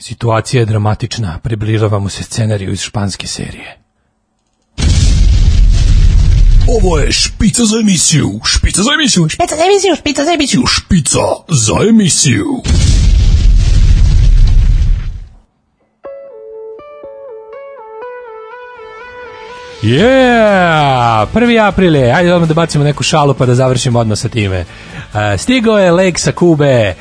Situacija je dramatična, približavamo se scenariju iz španske serije. Ovo je špica za emisiju, špica za emisiju, špica za emisiju, špica za emisiju, špica za emisiju. Yeah! 1. april je, ajde odmah da bacimo neku šalu pa da završimo odmah sa time. Uh, stigao je lek sa Kube,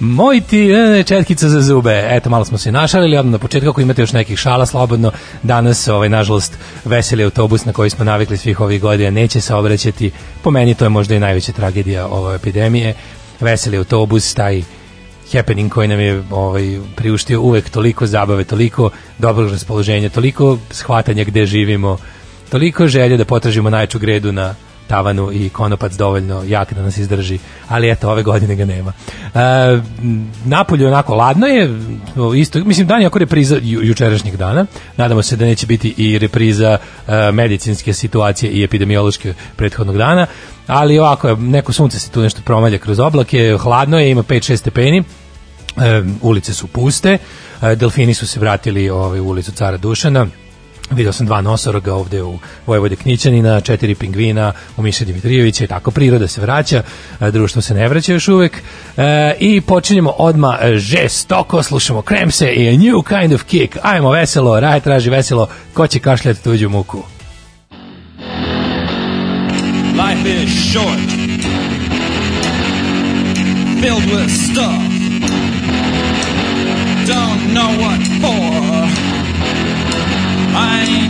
Moj ti ne, četkica za zube. Eto, malo smo se našalili, odmah na početku, ako imate još nekih šala, slobodno, danas, ovaj, nažalost, veseli autobus na koji smo navikli svih ovih godina, neće se obraćati. Po meni to je možda i najveća tragedija ove epidemije. Veseli autobus, taj happening koji nam je ovaj, priuštio uvek toliko zabave, toliko dobrog raspoloženja, toliko shvatanja gde živimo, toliko želje da potražimo najču gredu na tavanu i konopac dovoljno jak da nas izdrži, ali eto, ove godine ga nema. E, napolju onako ladno je, isto, mislim, dan je ako repriza ju, jučerašnjeg dana, nadamo se da neće biti i repriza e, medicinske situacije i epidemiološke prethodnog dana, ali ovako, neko sunce se tu nešto promalja kroz oblake, hladno je, ima 5-6 stepeni, e, ulice su puste, e, delfini su se vratili ovaj, u ulicu Cara Dušana, Video sam dva nosoroga ovde u Vojvode Knićanina, četiri pingvina u Miše Dimitrijevića i tako priroda se vraća, društvo se ne vraća još uvek e, i počinjemo odma žestoko, slušamo Kremse i A New Kind of Kick. Ajmo veselo, raj traži veselo, ko će kašljati tuđu muku? Life is short, filled with stuff. Don't know what for. I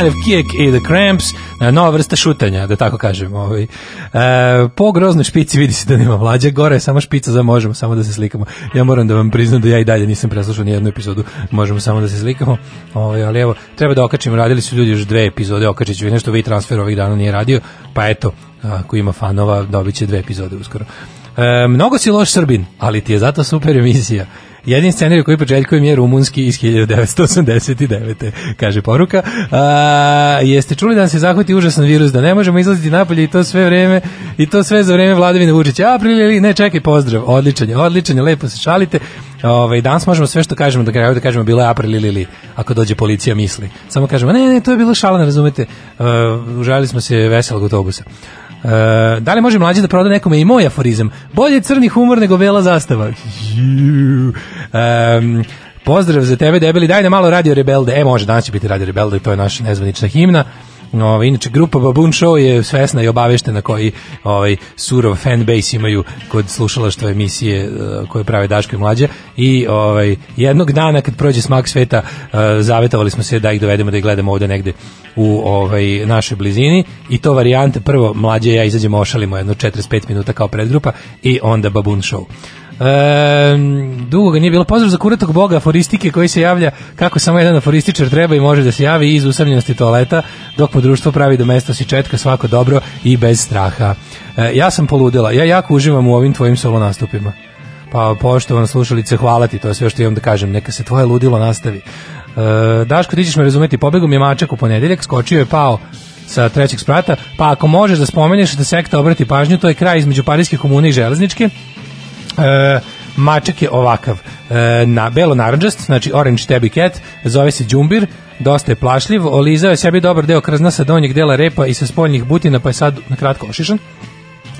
Kind of Kick i The Cramps. E, nova vrsta šutanja, da tako kažem. Ovaj. E, po groznoj špici vidi se da nema mlađe, gore je samo špica za možemo, samo da se slikamo. Ja moram da vam priznam da ja i dalje nisam preslušao ni jednu epizodu, možemo samo da se slikamo. Ovaj, ali evo, treba da okačimo, radili su ljudi još dve epizode, okačit ću nešto vi transfer ovih dana nije radio, pa eto, ako ima fanova, dobit će dve epizode uskoro. E, mnogo si loš Srbin, ali ti je zato super emisija. Jedin scenarij koji poželjkujem je rumunski iz 1989. kaže poruka. A, jeste čuli da se zahvati užasan virus, da ne možemo izlaziti napolje i to sve vreme i to sve za vreme vladavine Vučića. A, prilili, ne, čekaj, pozdrav, odličan je, lepo se šalite. Ovaj danas možemo sve što kažemo da kraju da kažemo bilo je april ili ili ako dođe policija misli. Samo kažemo ne ne to je bilo šala, ne razumete. Uh, užalili smo se veselog autobusa. Uh, da li može mlađi da proda nekome i moj aforizam? Bolje crni humor nego vela zastava. Um, pozdrav za tebe debeli, daj na malo Radio Rebelde. E, može, danas će biti Radio Rebelde, to je naša nezvanična himna. Ovaj inače grupa Baboon Show je svesna i obaveštena koji ovaj surov fan base imaju kod slušalaštva emisije uh, koje prave Daško i mlađe i ovaj jednog dana kad prođe smak sveta uh, zavetovali smo se da ih dovedemo da ih gledamo ovde negde u ovaj našoj blizini i to varijante prvo mlađe ja izađemo ošalimo jedno 45 minuta kao predgrupa i onda Baboon Show. E, dugo ga nije bilo. Pozdrav za kuratog boga aforistike koji se javlja kako samo jedan aforističar treba i može da se javi iz usamljenosti toaleta, dok mu društvo pravi do mesta si četka svako dobro i bez straha. E, ja sam poludela. Ja jako uživam u ovim tvojim solo nastupima. Pa poštovana slušalice, hvala ti, to je sve što imam da kažem. Neka se tvoje ludilo nastavi. E, Daško, ti ćeš me razumeti, pobegom je mačak u ponedeljak, skočio je pao sa trećeg sprata, pa ako možeš da spomeneš da sekta obrati pažnju, to je kraj između Parijske komune i Železničke, E, mačak je ovakav e, na belo narandžast, znači orange tabby cat, zove se đumbir, dosta je plašljiv, olizao je sebi dobar deo krzna sa donjeg dela repa i sa spoljnih butina, pa je sad na kratko ošišan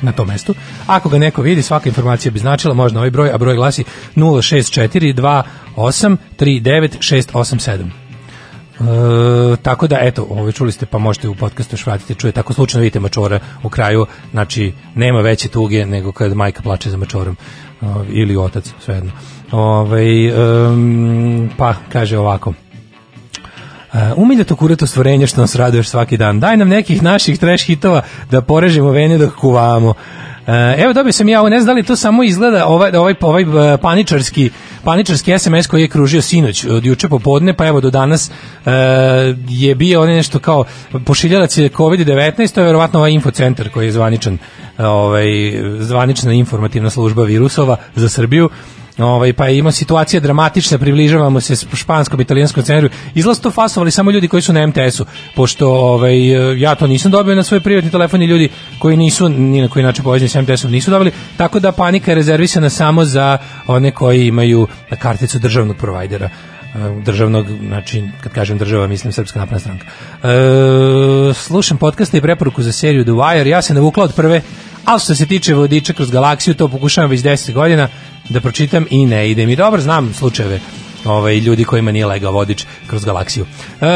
na tom mestu. Ako ga neko vidi, svaka informacija bi značila, možda ovaj broj, a broj glasi 064 28 39 687. E, tako da, eto, ovo čuli ste, pa možete u podcastu još vratiti, čuje, tako slučajno vidite mačora u kraju, znači, nema veće tuge nego kad majka plače za mačorom, uh, ili otac, svejedno. Ove, um, pa, kaže ovako, Uh, umiljato kurato stvorenje što nas raduješ svaki dan. Daj nam nekih naših trash hitova da porežemo vene dok kuvamo. Uh, evo dobio sam ja ovo, ne znam da li to samo izgleda ovaj, ovaj, ovaj uh, paničarski paničarski SMS koji je kružio sinoć od juče popodne, pa evo do danas uh, je bio on nešto kao pošiljalac je COVID-19, to je verovatno ovaj infocentar koji je zvaničan ovaj, zvanična informativna služba virusova za Srbiju Ovaj pa ima situacija dramatična, približavamo se španskom italijanskom centru. Izlaz to fasovali samo ljudi koji su na MTS-u, pošto ovaj ja to nisam dobio na svoj privatni telefon i ljudi koji nisu ni na koji način povezani sa MTS-om nisu dobili, tako da panika je rezervisana samo za one koji imaju karticu državnog provajdera državnog, znači kad kažem država mislim Srpska napredna stranka. E, slušam podcaste i preporuku za seriju The Wire, ja se navukla od prve, ali što se tiče vodiča kroz galaksiju, to pokušavam već 10 godina, da pročitam i ne ide mi dobro, znam slučajeve ovaj, ljudi kojima nije legao vodič kroz galaksiju. E,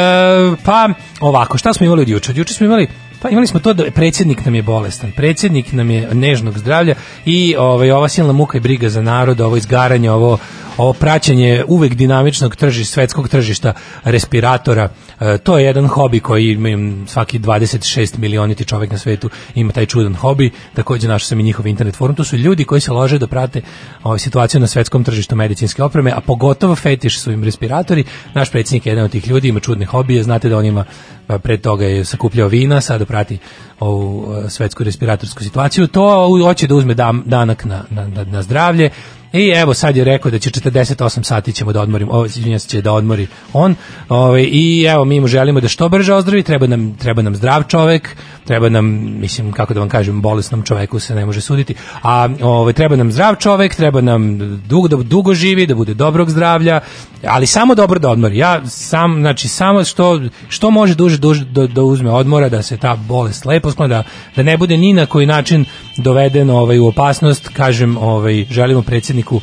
pa ovako, šta smo imali od juče? Od juče smo imali Pa imali smo to da predsjednik nam je bolestan, predsjednik nam je nežnog zdravlja i ovaj, ova silna muka i briga za narod, ovo izgaranje, ovo ovo praćenje uvek dinamičnog tržišta, svetskog tržišta respiratora, e, to je jedan hobi koji ima svaki 26 milioniti čovjek na svetu ima taj čudan hobi, takođe našao sam i njihov internet forum, to su ljudi koji se lože da prate ovaj, situaciju na svetskom tržištu medicinske opreme, a pogotovo fetiš su im respiratori, naš predsjednik je jedan od tih ljudi, ima čudne hobije, znate da on ima pa pre toga je sakupljao vina, sada prati ovu svetsku respiratorsku situaciju, to hoće da uzme danak na, na, na zdravlje, I evo sad je rekao da će 48 sati ćemo da odmorimo, izvinjavam se će da odmori on. Ovaj i evo mi mu želimo da što brže ozdravi, treba nam treba nam zdrav čovek, treba nam mislim kako da vam kažem bolesnom čoveku se ne može suditi, a ovaj treba nam zdrav čovek, treba nam dugo da dugo živi, da bude dobrog zdravlja, ali samo dobro da odmori. Ja sam znači samo što što može duže duže da, da uzme odmora da se ta bolest lepo skloni da, da ne bude ni na koji način doveden ovaj u opasnost, kažem, ovaj želimo predsjedniku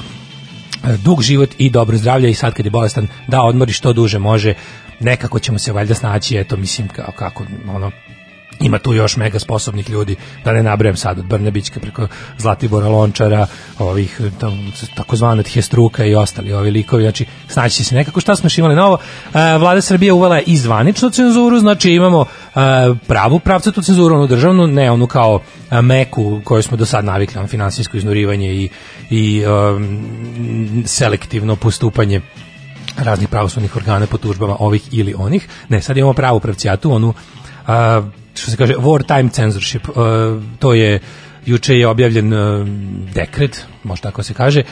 e, dug život i dobro zdravlje i sad kad je bolestan da odmori što duže može. Nekako ćemo se valjda snaći eto mislim kako, kako ono ima tu još mega sposobnih ljudi, da ne nabrajem sad od Brnebićka preko Zlatibora Lončara, ovih tam, takozvanog Hestruka i ostali ovi likovi, znači snaći se nekako šta smo još imali novo. E, Vlada Srbije uvela je i zvaničnu cenzuru, znači imamo e, pravu pravcatu cenzuru, onu državnu, ne onu kao e, meku koju smo do sad navikli, ono finansijsko iznurivanje i, i um, selektivno postupanje raznih pravosudnih organa po tužbama ovih ili onih. Ne, sad imamo pravu pravcijatu, onu a, što se kaže wartime censorship. A, to je juče je objavljen a, dekret, možda tako se kaže,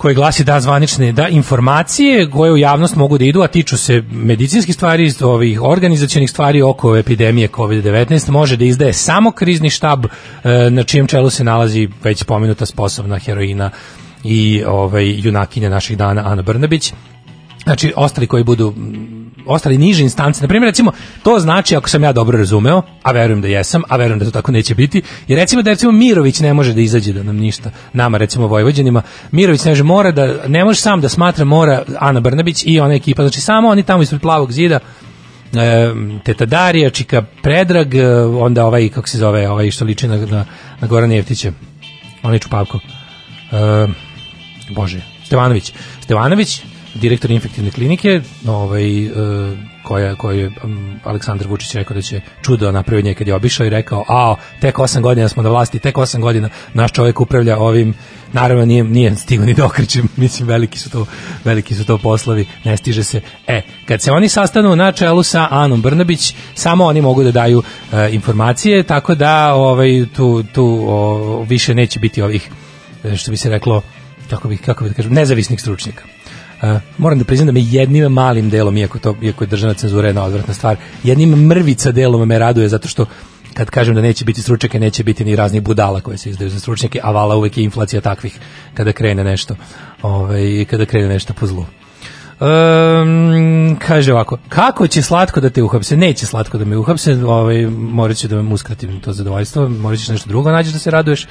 koji glasi da zvanične da informacije koje u javnost mogu da idu, a tiču se medicinskih stvari, ovih organizacionih stvari oko epidemije COVID-19, može da izdaje samo krizni štab e, na čijem čelu se nalazi već pomenuta sposobna heroina i ovaj junakinja naših dana Ana Brnabić znači ostali koji budu ostali niže instance, na primjer recimo to znači ako sam ja dobro razumeo, a verujem da jesam, a verujem da to tako neće biti, jer recimo da recimo Mirović ne može da izađe da nam ništa, nama recimo Vojvođanima, Mirović ne može mora da ne može sam da smatra mora Ana Brnabić i ona ekipa, znači samo oni tamo ispred plavog zida e, Teta Darija, Čika Predrag, e, onda ovaj, kako se zove, ovaj što liči na, na, na Gorana Jeftića, onaj Čupavko. E, Bože, Stevanović. Stevanović, direktor infektivne klinike, ovaj, e, koja, koju je Aleksandar Vučić rekao da će čudo napraviti nje kad je obišao i rekao, a tek 8 godina smo na vlasti, tek 8 godina naš čovjek upravlja ovim, naravno nije, nije stigao ni dokričem, mislim veliki su to veliki su to poslovi, ne stiže se. E, kad se oni sastanu na čelu sa Anom Brnabić, samo oni mogu da daju e, informacije, tako da ovaj, tu, tu o, više neće biti ovih, e, što bi se reklo, kako bi, kako bi da kažem, nezavisnih stručnjaka. Uh, moram da priznam da me jednim malim delom, iako, to, iako je državna cenzura jedna odvratna stvar, jednim mrvica delom me raduje zato što kad kažem da neće biti stručnjake, neće biti ni raznih budala koje se izdaju za stručnjake, a vala uvek je inflacija takvih kada krene nešto, ovaj, kada krene nešto po zlu. Um, kaže ovako, kako će slatko da te uhapse? Neće slatko da me uhapse, ovaj, morat ću da me uskratim to zadovoljstvo, morat ćeš nešto drugo nađeš da se raduješ. Uh,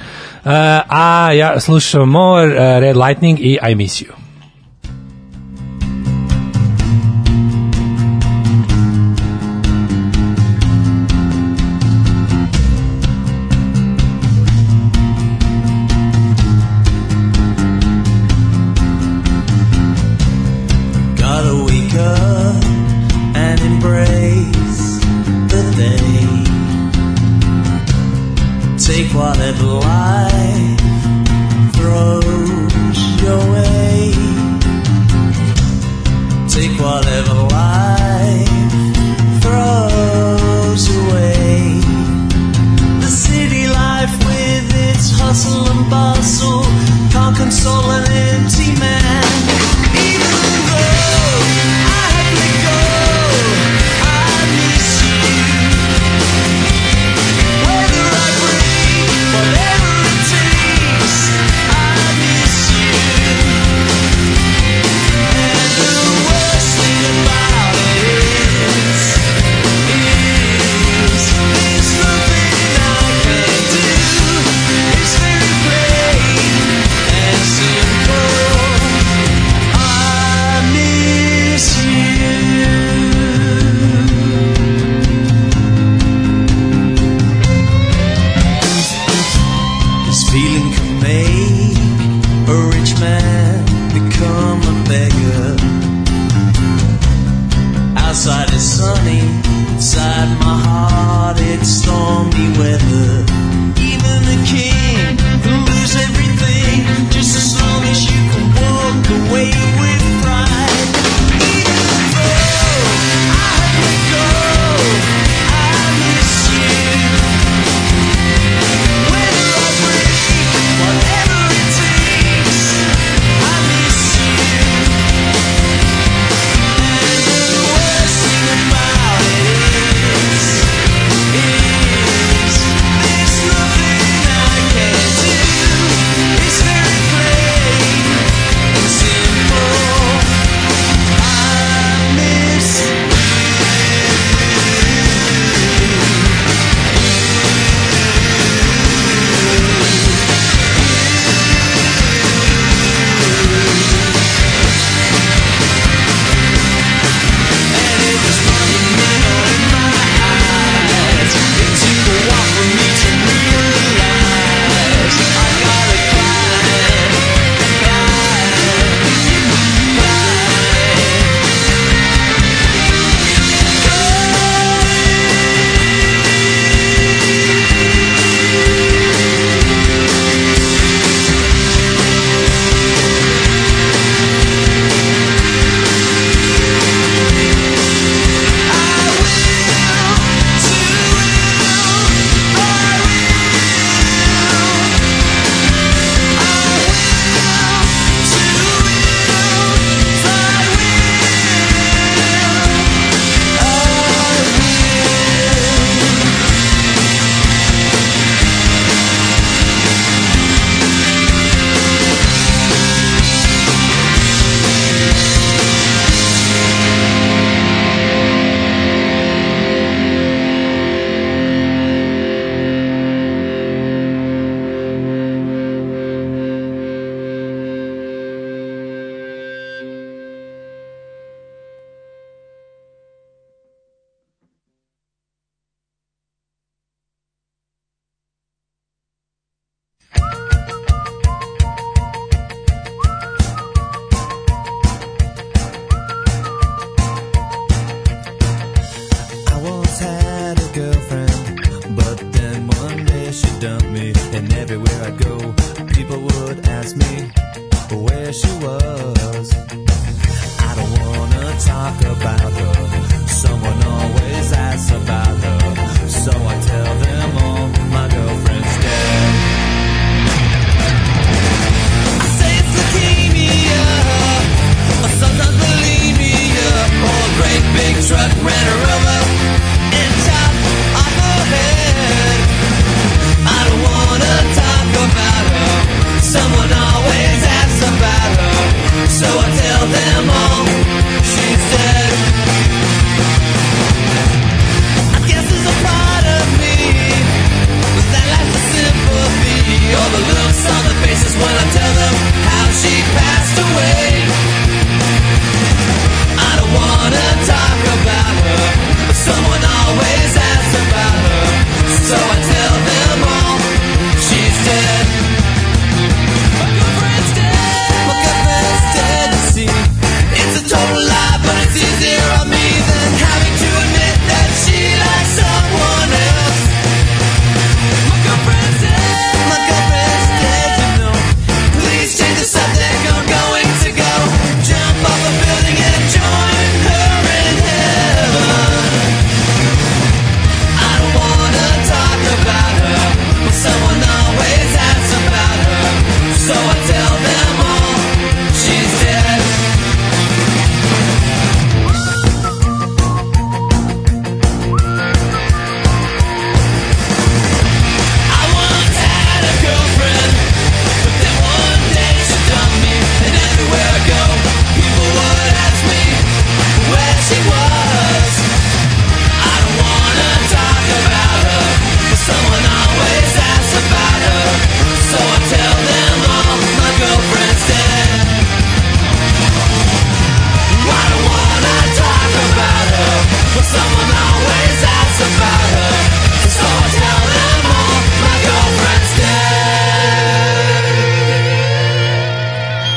a ja slušam more, uh, Red Lightning i I Miss You.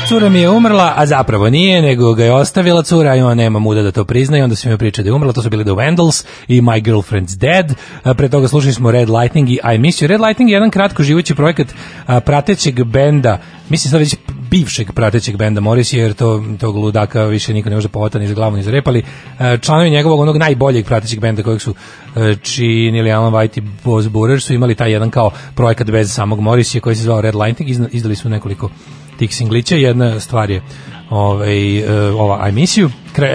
Cura mi je umrla, a zapravo nije, nego ga je ostavila cura i ona nema muda da to prizna i onda se mi priča da je umrla, to su bili The Vandals i My Girlfriend's Dead. A, Pre toga slušali smo Red Lightning i I Miss You. Red Lightning je jedan kratko živući projekat a, pratećeg benda, mislim sad već bivšeg pratećeg benda Morris, jer to, tog ludaka više niko ne može povata ni za glavu ni za rep, ali a, članovi njegovog onog najboljeg pratećeg benda kojeg su a, činili Alan White i Boz Burer su imali taj jedan kao projekat bez samog Morrisija koji se zvao Red Lightning, izdali su nekoliko tih singlića, jedna stvar je ovaj, uh, ova I Miss You,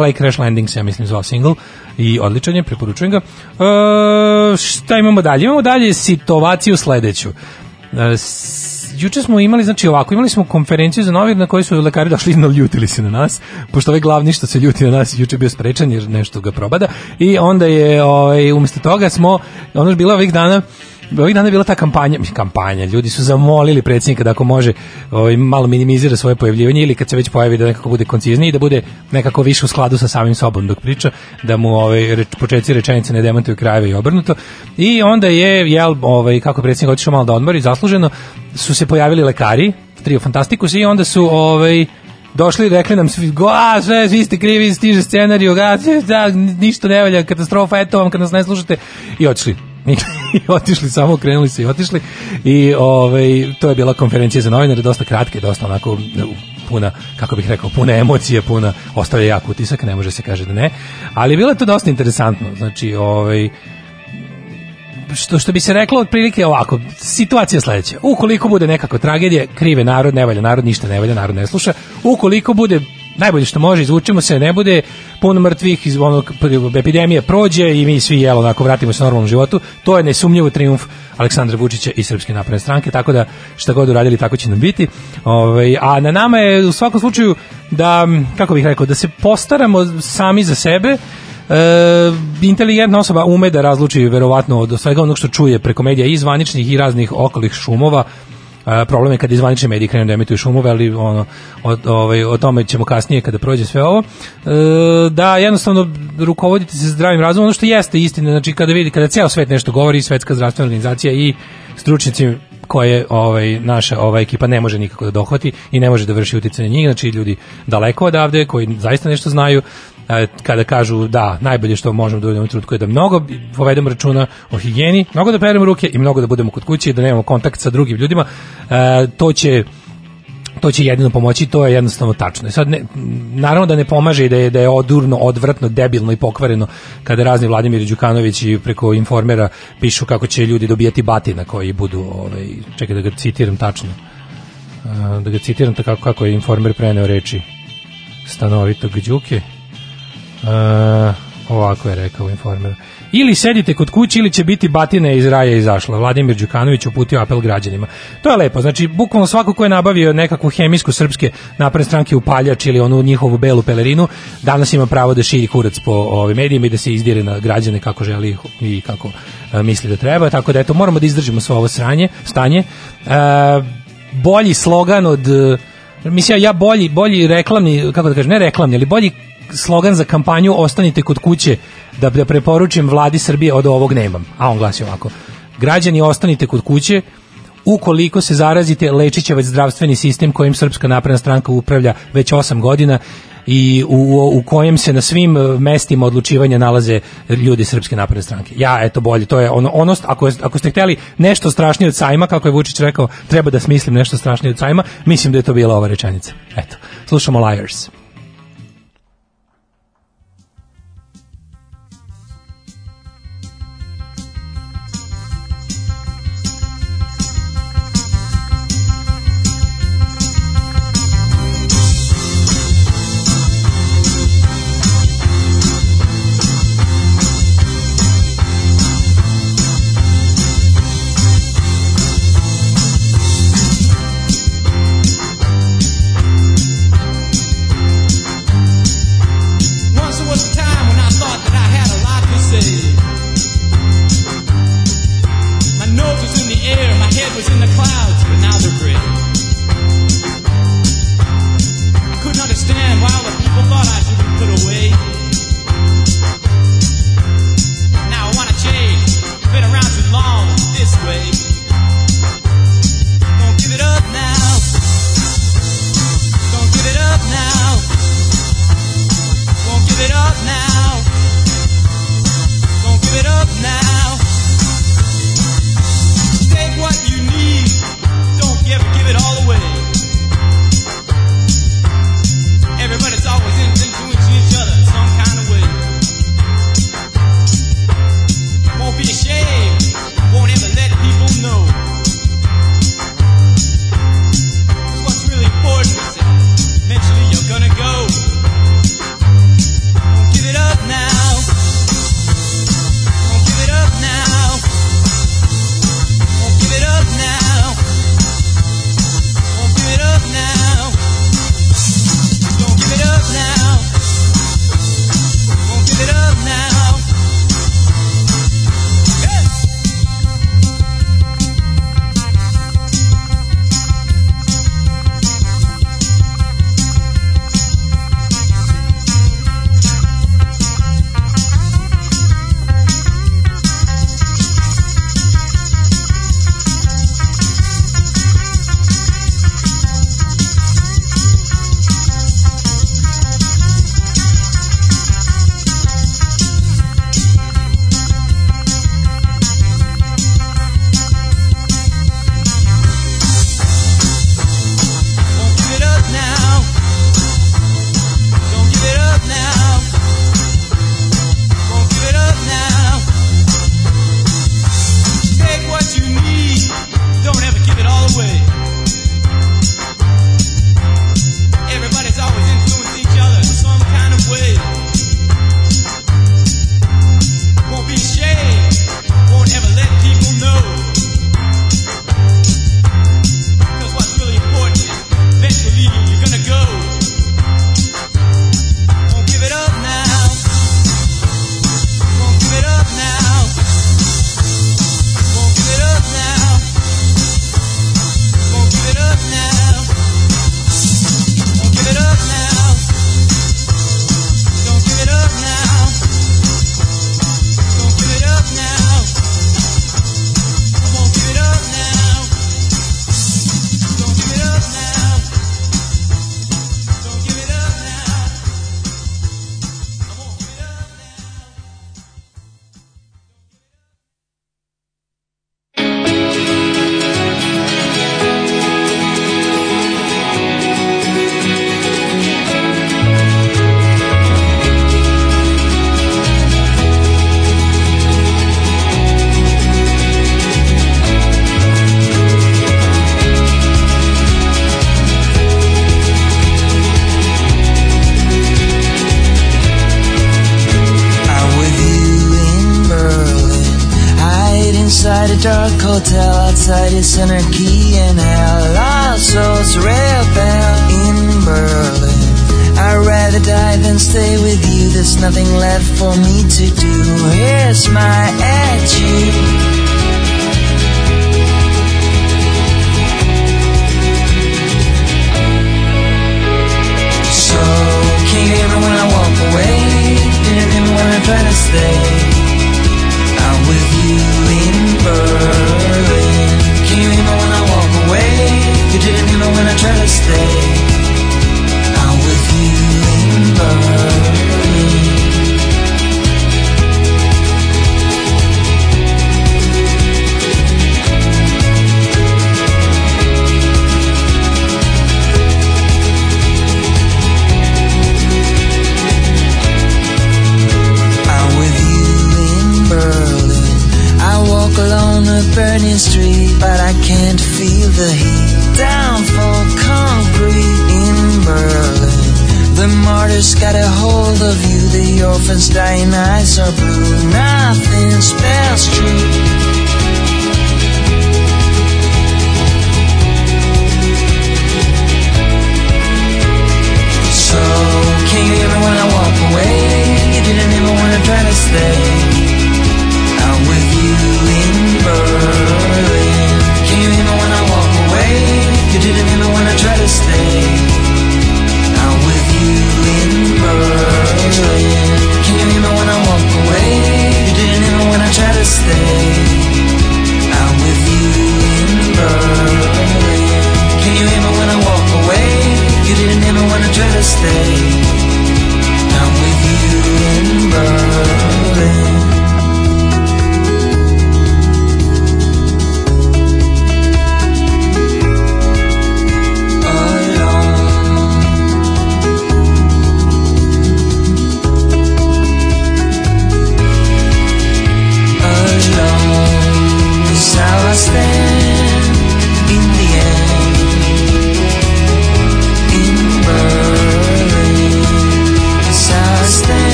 LA Crash Landing se, ja mislim, zvao single i odličan je, preporučujem ga. Uh, šta imamo dalje? Imamo dalje situaciju sledeću. S- juče smo imali, znači ovako, imali smo konferenciju za novir na kojoj su lekari došli i naljutili se na nas, pošto ovaj glavni što se ljuti na nas juče bio sprečan jer nešto ga probada i onda je, ovaj, umesto toga smo, ono je bilo ovih dana, ovih dana je bila ta kampanja, kampanja, ljudi su zamolili predsjednika da ako može ovaj, malo minimizira svoje pojavljivanje ili kad se već pojavi da nekako bude koncizniji da bude nekako više u skladu sa samim sobom dok priča, da mu ovaj, reč, početci rečenice ne demantuju krajeve i obrnuto. I onda je, jel, ovaj, kako je predsjednik otišao malo da odmori, zasluženo, su se pojavili lekari, trio Fantastikus i onda su ovaj, došli i rekli nam svi, go, a, sve, vi ste krivi, stiže scenariju, ga, da, ništa ne valja, katastrofa, eto vam kad nas ne slušate i otišli. I otišli samo, krenuli se i otišli i ovaj, to je bila konferencija za novinare, dosta kratke, dosta onako puna, kako bih rekao, puna emocije, puna, ostavlja jak utisak, ne može se kaže da ne, ali bilo je to dosta interesantno, znači, ovaj, što što bi se reklo otprilike ovako, situacija sledeća. Ukoliko bude nekako tragedija, krive narod, ne valja narod, ništa ne valja, narod ne sluša. Ukoliko bude najbolje što može, izvučemo se, ne bude puno mrtvih, iz onog epidemije prođe i mi svi jelo onako vratimo se normalnom životu. To je nesumnjivo triumf Aleksandra Vučića i Srpske napredne stranke, tako da šta god uradili tako će nam biti. Ovaj a na nama je u svakom slučaju da kako bih rekao da se postaramo sami za sebe E, inteligentna osoba ume da razluči verovatno od svega onog što čuje preko medija i zvaničnih i raznih okolih šumova E, problem je kad izvanični mediji krenu da emituju šumove, ali ono, o, ovaj, o tome ćemo kasnije kada prođe sve ovo, e, da jednostavno rukovodite se zdravim razumom, ono što jeste istina, znači kada vidi, kada ceo svet nešto govori, svetska zdravstvena organizacija i stručnjaci koje ovaj naša ova ekipa ne može nikako da dohvati i ne može da vrši uticaj na njih, znači ljudi daleko odavde koji zaista nešto znaju kada kažu da najbolje što možemo da uradimo u trenutku je da mnogo povedemo računa o higijeni, mnogo da peremo ruke i mnogo da budemo kod kuće i da nemamo kontakt sa drugim ljudima, e, to će to će jedino pomoći, to je jednostavno tačno. I sad ne, naravno da ne pomaže i da je da je odurno, odvratno, debilno i pokvareno kada razni Vladimir Đukanović i preko informera pišu kako će ljudi dobijati batina koji budu, ovaj, čekaj da ga citiram tačno. A, da ga citiram tako kako je informer preneo reči stanovitog Đuke. A, ovako je rekao informer. Ili sedite kod kuće ili će biti batine iz raja izašla. Vladimir Đukanović uputio apel građanima. To je lepo. Znači, bukvalno svako ko je nabavio nekakvu hemijsku srpske napredne stranke upaljač ili onu njihovu belu pelerinu, danas ima pravo da širi kurac po ovim medijima i da se izdire na građane kako želi i kako e, misli da treba. Tako da eto, moramo da izdržimo svo ovo sranje, stanje. E, bolji slogan od mislim ja bolji bolji reklamni kako da kažem ne reklamni ali bolji slogan za kampanju ostanite kod kuće da, da preporučim vladi Srbije od ovog nemam. A on glasi ovako. Građani ostanite kod kuće, ukoliko se zarazite, lečit će već zdravstveni sistem kojim Srpska napredna stranka upravlja već 8 godina i u, u kojem se na svim e, mestima odlučivanja nalaze ljudi Srpske napredne stranke. Ja, eto, bolje, to je ono, ono ako, ako ste hteli nešto strašnije od sajma, kako je Vučić rekao, treba da smislim nešto strašnije od sajma, mislim da je to bila ova rečenica. Eto, slušamo Liars.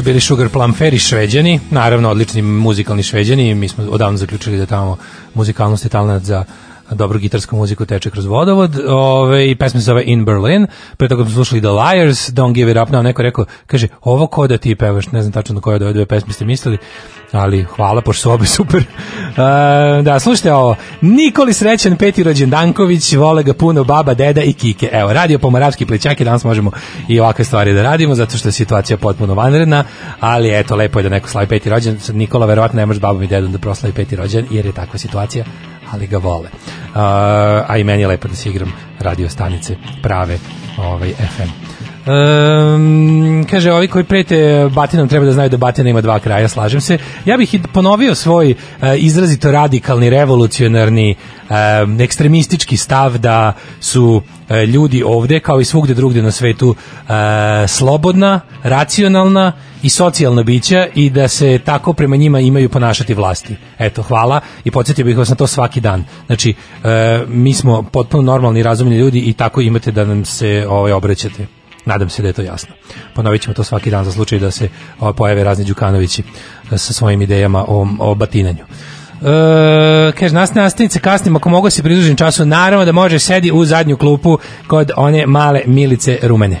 Su bili Sugar Plum Fairy šveđani, naravno odlični muzikalni šveđani, mi smo odavno zaključili da tamo muzikalnost je talent za dobru gitarsku muziku teče kroz vodovod. Ove, i pesma se zove In Berlin. Pre toga smo slušali The Liars, Don't Give It Up Now. Neko rekao, kaže, ovo ko da ti pevaš, ne znam tačno na koje od ove dve pesme ste mislili, ali hvala, pošto su obe super. E, da, slušajte ovo. Nikoli srećan Peti Rođendanković, vole ga puno baba, deda i kike. Evo, radio Pomoravski plećak i danas možemo i ovakve stvari da radimo, zato što je situacija potpuno vanredna, ali eto, lepo je da neko slavi Peti rođen. Nikola verovatno ne može babom i dedom da proslavi Peti rođen, jer je takva situacija, ali ga vole. Uh, a i meni je lepo da se igram radio stanice prave ovaj, FM. Um, kaže, ovi koji prete batinom treba da znaju da batina ima dva kraja, slažem se. Ja bih ponovio svoj uh, izrazito radikalni, revolucionarni, um, ekstremistički stav da su uh, ljudi ovde, kao i svugde drugde na svetu, uh, slobodna, racionalna i socijalna bića i da se tako prema njima imaju ponašati vlasti. Eto, hvala i podsjetio bih vas na to svaki dan. Znači, mi smo potpuno normalni i razumni ljudi i tako imate da nam se ovaj, obraćate. Nadam se da je to jasno. Ponovit ćemo to svaki dan za slučaj da se pojave razni Đukanovići e, sa svojim idejama o, o batinanju. E, kaže, nas nastavnice kasnimo, ako mogu se pridružim času, naravno da može sedi u zadnju klupu kod one male milice rumene.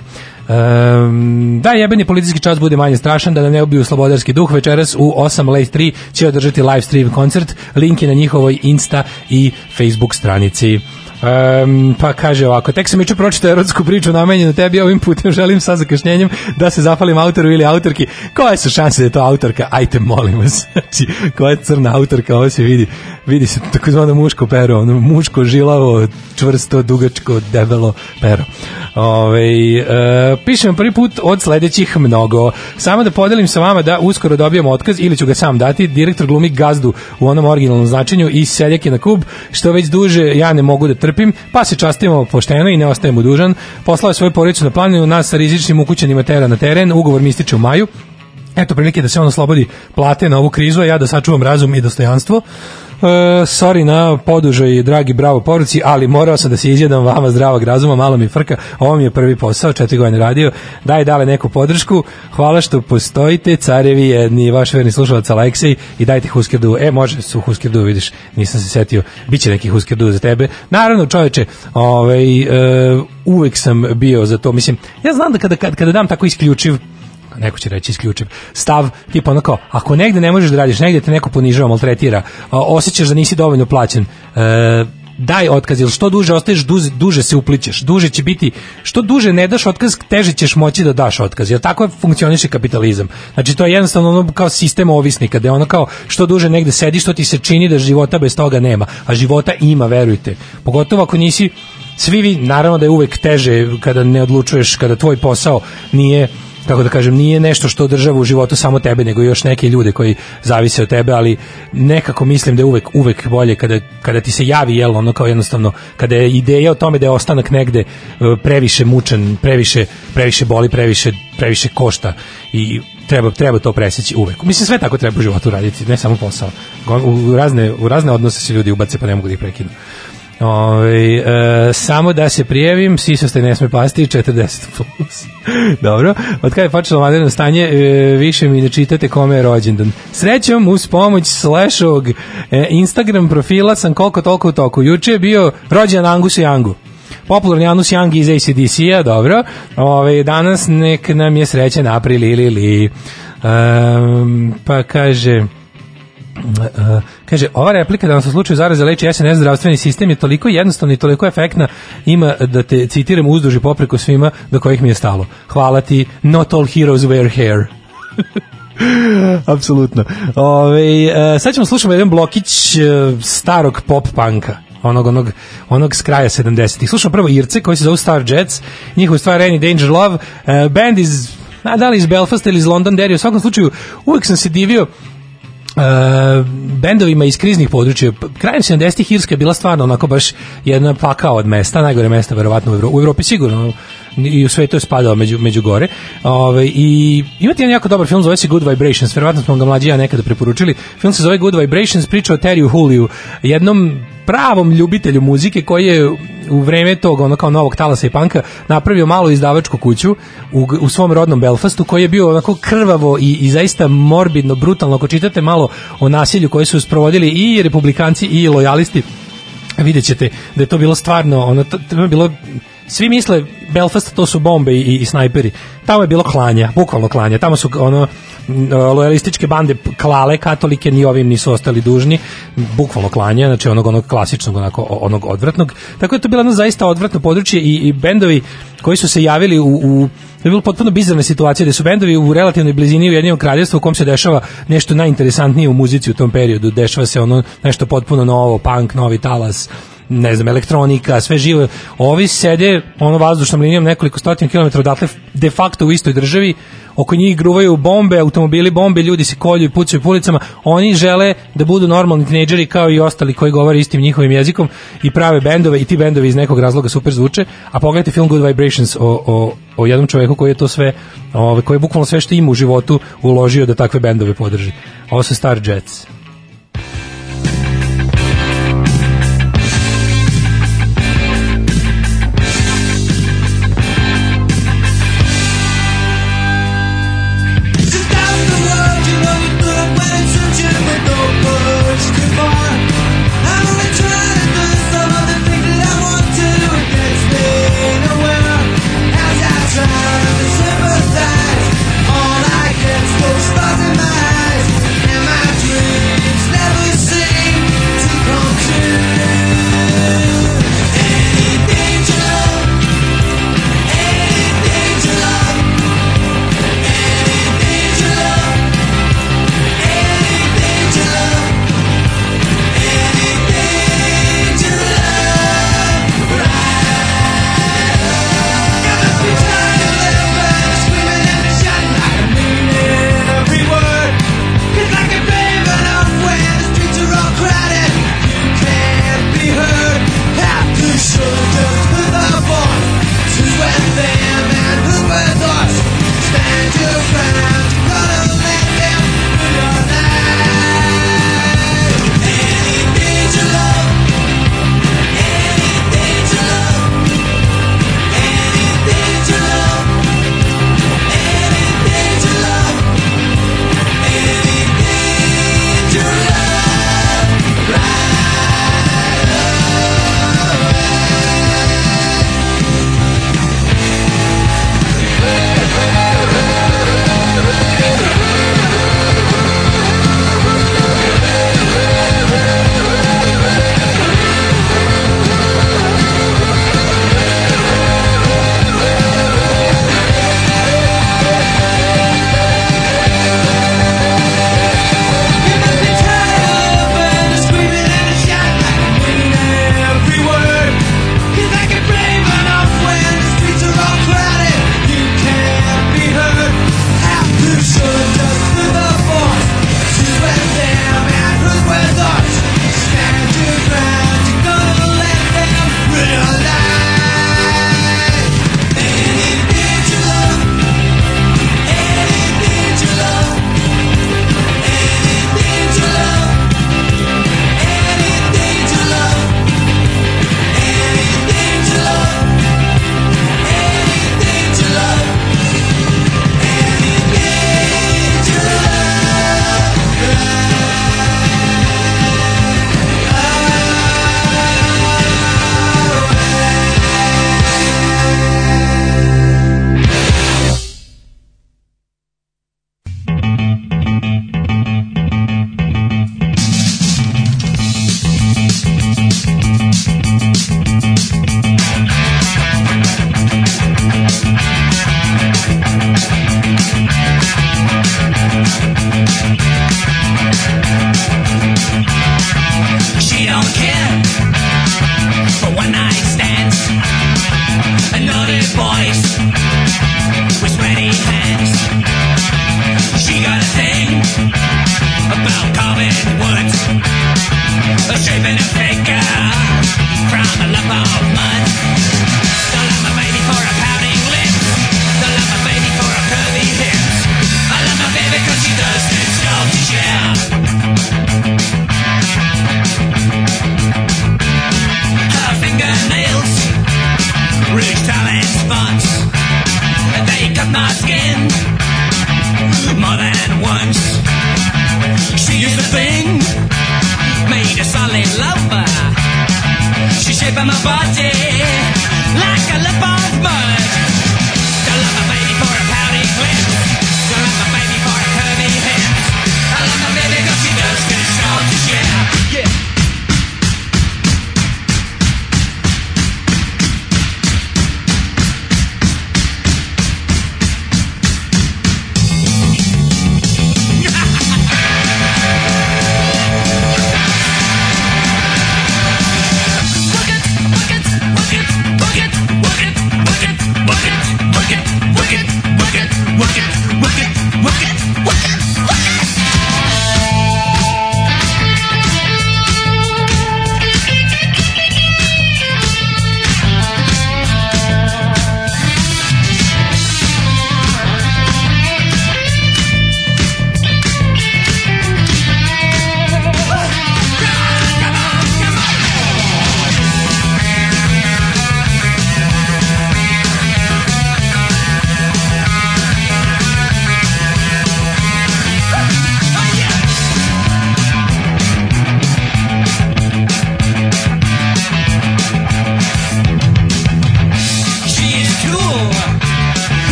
Um, da jebeni policijski čas bude manje strašan, da nam ne ubiju slobodarski duh, večeras u 8 Late 3 će održati live stream koncert, link je na njihovoj Insta i Facebook stranici. Um, pa kaže ovako, tek sam juče pročitao erotsku priču namenjenu tebi, ovim putem želim sa zakašnjenjem da se zapalim autoru ili autorki. Koje su šanse da je to autorka? Ajte, molim vas. Znači, koja je crna autorka, ovo se vidi. Vidi se takozvano muško pero, ono muško, žilavo, čvrsto, dugačko, debelo pero. Ove, e, pišem prvi put od sledećih mnogo. Samo da podelim sa vama da uskoro dobijem otkaz ili ću ga sam dati. Direktor glumi gazdu u onom originalnom značenju i seljak je na kub, što već duže ja ne mogu da trpim, pa se častimo pošteno i ne ostajem mu dužan. Poslao je svoju porodicu na planinu, nas sa rizičnim ukućenima tera na teren, ugovor mi ističe u maju. Eto prilike da se on oslobodi plate na ovu krizu, a ja da sačuvam razum i dostojanstvo. E, sorry na podužaj, dragi bravo poruci, ali morao sam da se izjedam vama zdravog razuma, malo mi frka, ovo mi je prvi posao, četiri godine radio, daj dale neku podršku, hvala što postojite, carevi jedni, vaš verni slušalac Aleksej i dajte Huskerdu, e može su Huskerdu, vidiš, nisam se setio, bit će neki Huskerdu za tebe, naravno čoveče, ovaj, e, uvek sam bio za to, mislim, ja znam da kada, kada, kada dam tako isključiv neko će reći isključiv stav, tipa ono kao, ako negde ne možeš da radiš, negde te neko ponižava, maltretira, osjećaš da nisi dovoljno plaćen, e, daj otkaz, jer što duže ostaješ, duže, duže se uplićeš, duže će biti, što duže ne daš otkaz, teže ćeš moći da daš otkaz, jer tako funkcioniše kapitalizam. Znači to je jednostavno ono kao sistem ovisnika, da je ono kao što duže negde sediš, što ti se čini da života bez toga nema, a života ima, verujte. Pogotovo ako nisi, svi vi, naravno da je uvek teže kada ne odlučuješ, kada tvoj posao nije kako da kažem, nije nešto što održava u životu samo tebe, nego još neke ljude koji zavise od tebe, ali nekako mislim da je uvek, uvek bolje kada, kada ti se javi, jel, ono kao jednostavno, kada je ideja o tome da je ostanak negde e, previše mučan, previše, previše boli, previše, previše košta i treba, treba to preseći uvek. Mislim, sve tako treba u životu raditi, ne samo posao. U razne, u razne odnose se ljudi ubace, pa ne mogu da ih prekinu. Ove, e, samo da se prijavim, sisoste ne sme pasti 40 plus. Dobro, od kada je počelo vanredno stanje, e, više mi ne čitate kome je rođendan. Srećom, uz pomoć Slashovog e, Instagram profila sam koliko toliko u toku. Juče je bio rođendan Angus i Angu popularni Anus Young iz ACDC-a, dobro. Ove, danas nek nam je srećan april ili ili. Um, pa kaže... Uh, kaže, ova replika da vam se slučaju zaraze leči SNS zdravstveni sistem je toliko jednostavna i toliko efektna ima da te citiram uzduži popreko svima do kojih mi je stalo. Hvala ti, not all heroes wear hair. Apsolutno. Ove, uh, sad ćemo slušati jedan blokić starog pop panka onog, onog, onog s kraja 70-ih. Slušamo prvo Irce koji se zove Star Jets, njihova stvar Any Danger Love, band iz a da li iz Belfast ili iz London Derry, u svakom slučaju uvijek sam se divio Uh, bendovima iz kriznih područja. Krajem 70-ih Irska je bila stvarno onako baš jedna pakao od mesta, najgore mesta verovatno u, Evro, u Evropi sigurno i u svetu je spadao među, među gore. Ove, I imate jedan jako dobar film, zove se Good Vibrations, verovatno smo ga mlađi ja nekada preporučili. Film se zove Good Vibrations, priča o Terry Huliju, jednom pravom ljubitelju muzike koji je u vreme tog ono kao novog talasa i panka napravio malu izdavačku kuću u, u svom rodnom Belfastu koji je bio onako krvavo i, i zaista morbidno, brutalno. Ako čitate malo o nasilju koje su sprovodili i republikanci i lojalisti vidjet ćete da je to bilo stvarno ono, to, je bilo svi misle Belfast to su bombe i, i snajperi. Tamo je bilo klanja, bukvalno klanja. Tamo su ono lojalističke bande klale katolike, ni ovim nisu ostali dužni, bukvalno klanja, znači onog onog klasičnog, onako onog odvratnog. Tako je to bilo jedno zaista odvratno područje i, i bendovi koji su se javili u, u to je bilo potpuno bizarna situacija da su bendovi u relativnoj blizini u jednom kraljevstvu u kom se dešava nešto najinteresantnije u muzici u tom periodu. Dešava se ono nešto potpuno novo, punk, novi talas, ne znam, elektronika, sve živo. Ovi sede ono vazdušnom linijom nekoliko stotina kilometara odatle de facto u istoj državi, oko njih gruvaju bombe, automobili bombe, ljudi se kolju i pucaju ulicama, oni žele da budu normalni tinejdžeri kao i ostali koji govore istim njihovim jezikom i prave bendove i ti bendovi iz nekog razloga super zvuče, a pogledajte film Good Vibrations o, o, o jednom čoveku koji je to sve, ovaj, koji je bukvalno sve što ima u životu uložio da takve bendove podrži. Ovo su Star Jets.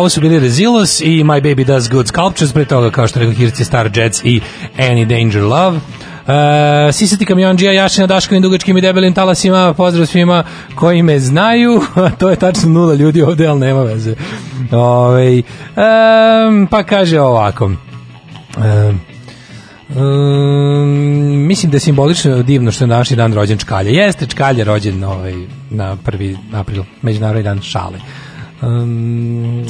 Ovo su bili Rezilus i My Baby Does Good Sculptures, pre toga kao što rekao Hirci Star Jets i Any Danger Love. Uh, Sisati kamionđija, Jašina, Daškovim, dugačkim i debelim talasima, pozdrav svima koji me znaju, to je tačno nula ljudi ovde, ali nema veze. Ove, um, pa kaže ovako, um, Um, mislim da je simbolično divno što je današnji dan rođen Čkalja. Jeste Čkalja rođen ovaj, na 1. april, međunarodni dan šale. Um,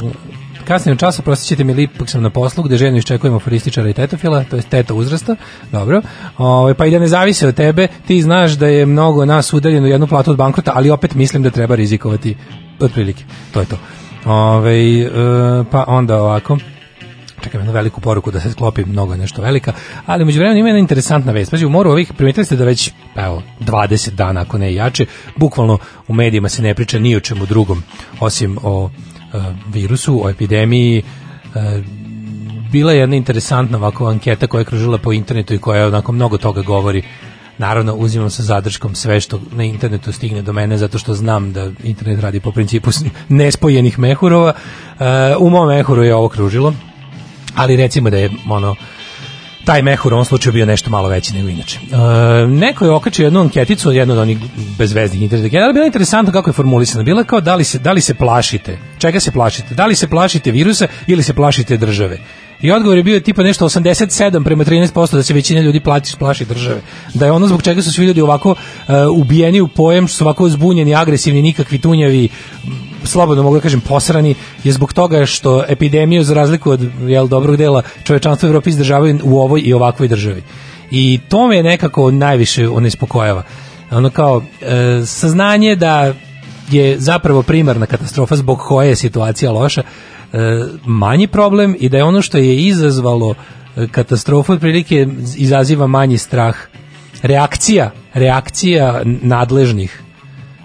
kasnije u času prosjećete mi ipak sam na poslu gde ženu iščekujemo aforističara i tetofila, to je teta uzrasta, dobro, Ove, pa i da ne zavise od tebe, ti znaš da je mnogo nas udaljeno jednu platu od bankrota, ali opet mislim da treba rizikovati otprilike, to je to. Ove, e, pa onda ovako, čekam jednu veliku poruku da se sklopi mnogo nešto velika, ali među vremenu ima jedna interesantna vest. Pazi, u moru ovih, primetili ste da već evo, 20 dana, ako ne jače, bukvalno u medijima se ne priča ni o čemu drugom, osim o e, virusu, o epidemiji, e, bila je jedna interesantna ovako anketa koja je kružila po internetu i koja onako mnogo toga govori Naravno, uzimam sa zadrškom sve što na internetu stigne do mene, zato što znam da internet radi po principu nespojenih mehurova. E, u mom mehuru je ovo kružilo, ali recimo da je ono taj mehur u ovom slučaju bio nešto malo veći nego inače. E, neko je okačio jednu anketicu, jednu od onih bezveznih internet ali bilo je interesantno kako je formulisano. Bila je kao da li, se, da li se plašite, čega se plašite, da li se plašite virusa ili se plašite države. I odgovor je bio tipa nešto 87 prema 13% da se većina ljudi plaći, plaši države. Da je ono zbog čega su svi ljudi ovako uh, ubijeni u pojem, što su ovako zbunjeni, agresivni, nikakvi tunjavi, slobodno mogu da kažem posrani, je zbog toga što epidemiju za razliku od jel, dobrog dela čovečanstva Evropi izdržavaju u ovoj i ovakvoj državi. I to me nekako najviše onespokojava. Ono kao e, saznanje da je zapravo primarna katastrofa zbog koje je situacija loša manji problem i da je ono što je izazvalo e, katastrofu otprilike izaziva manji strah reakcija reakcija nadležnih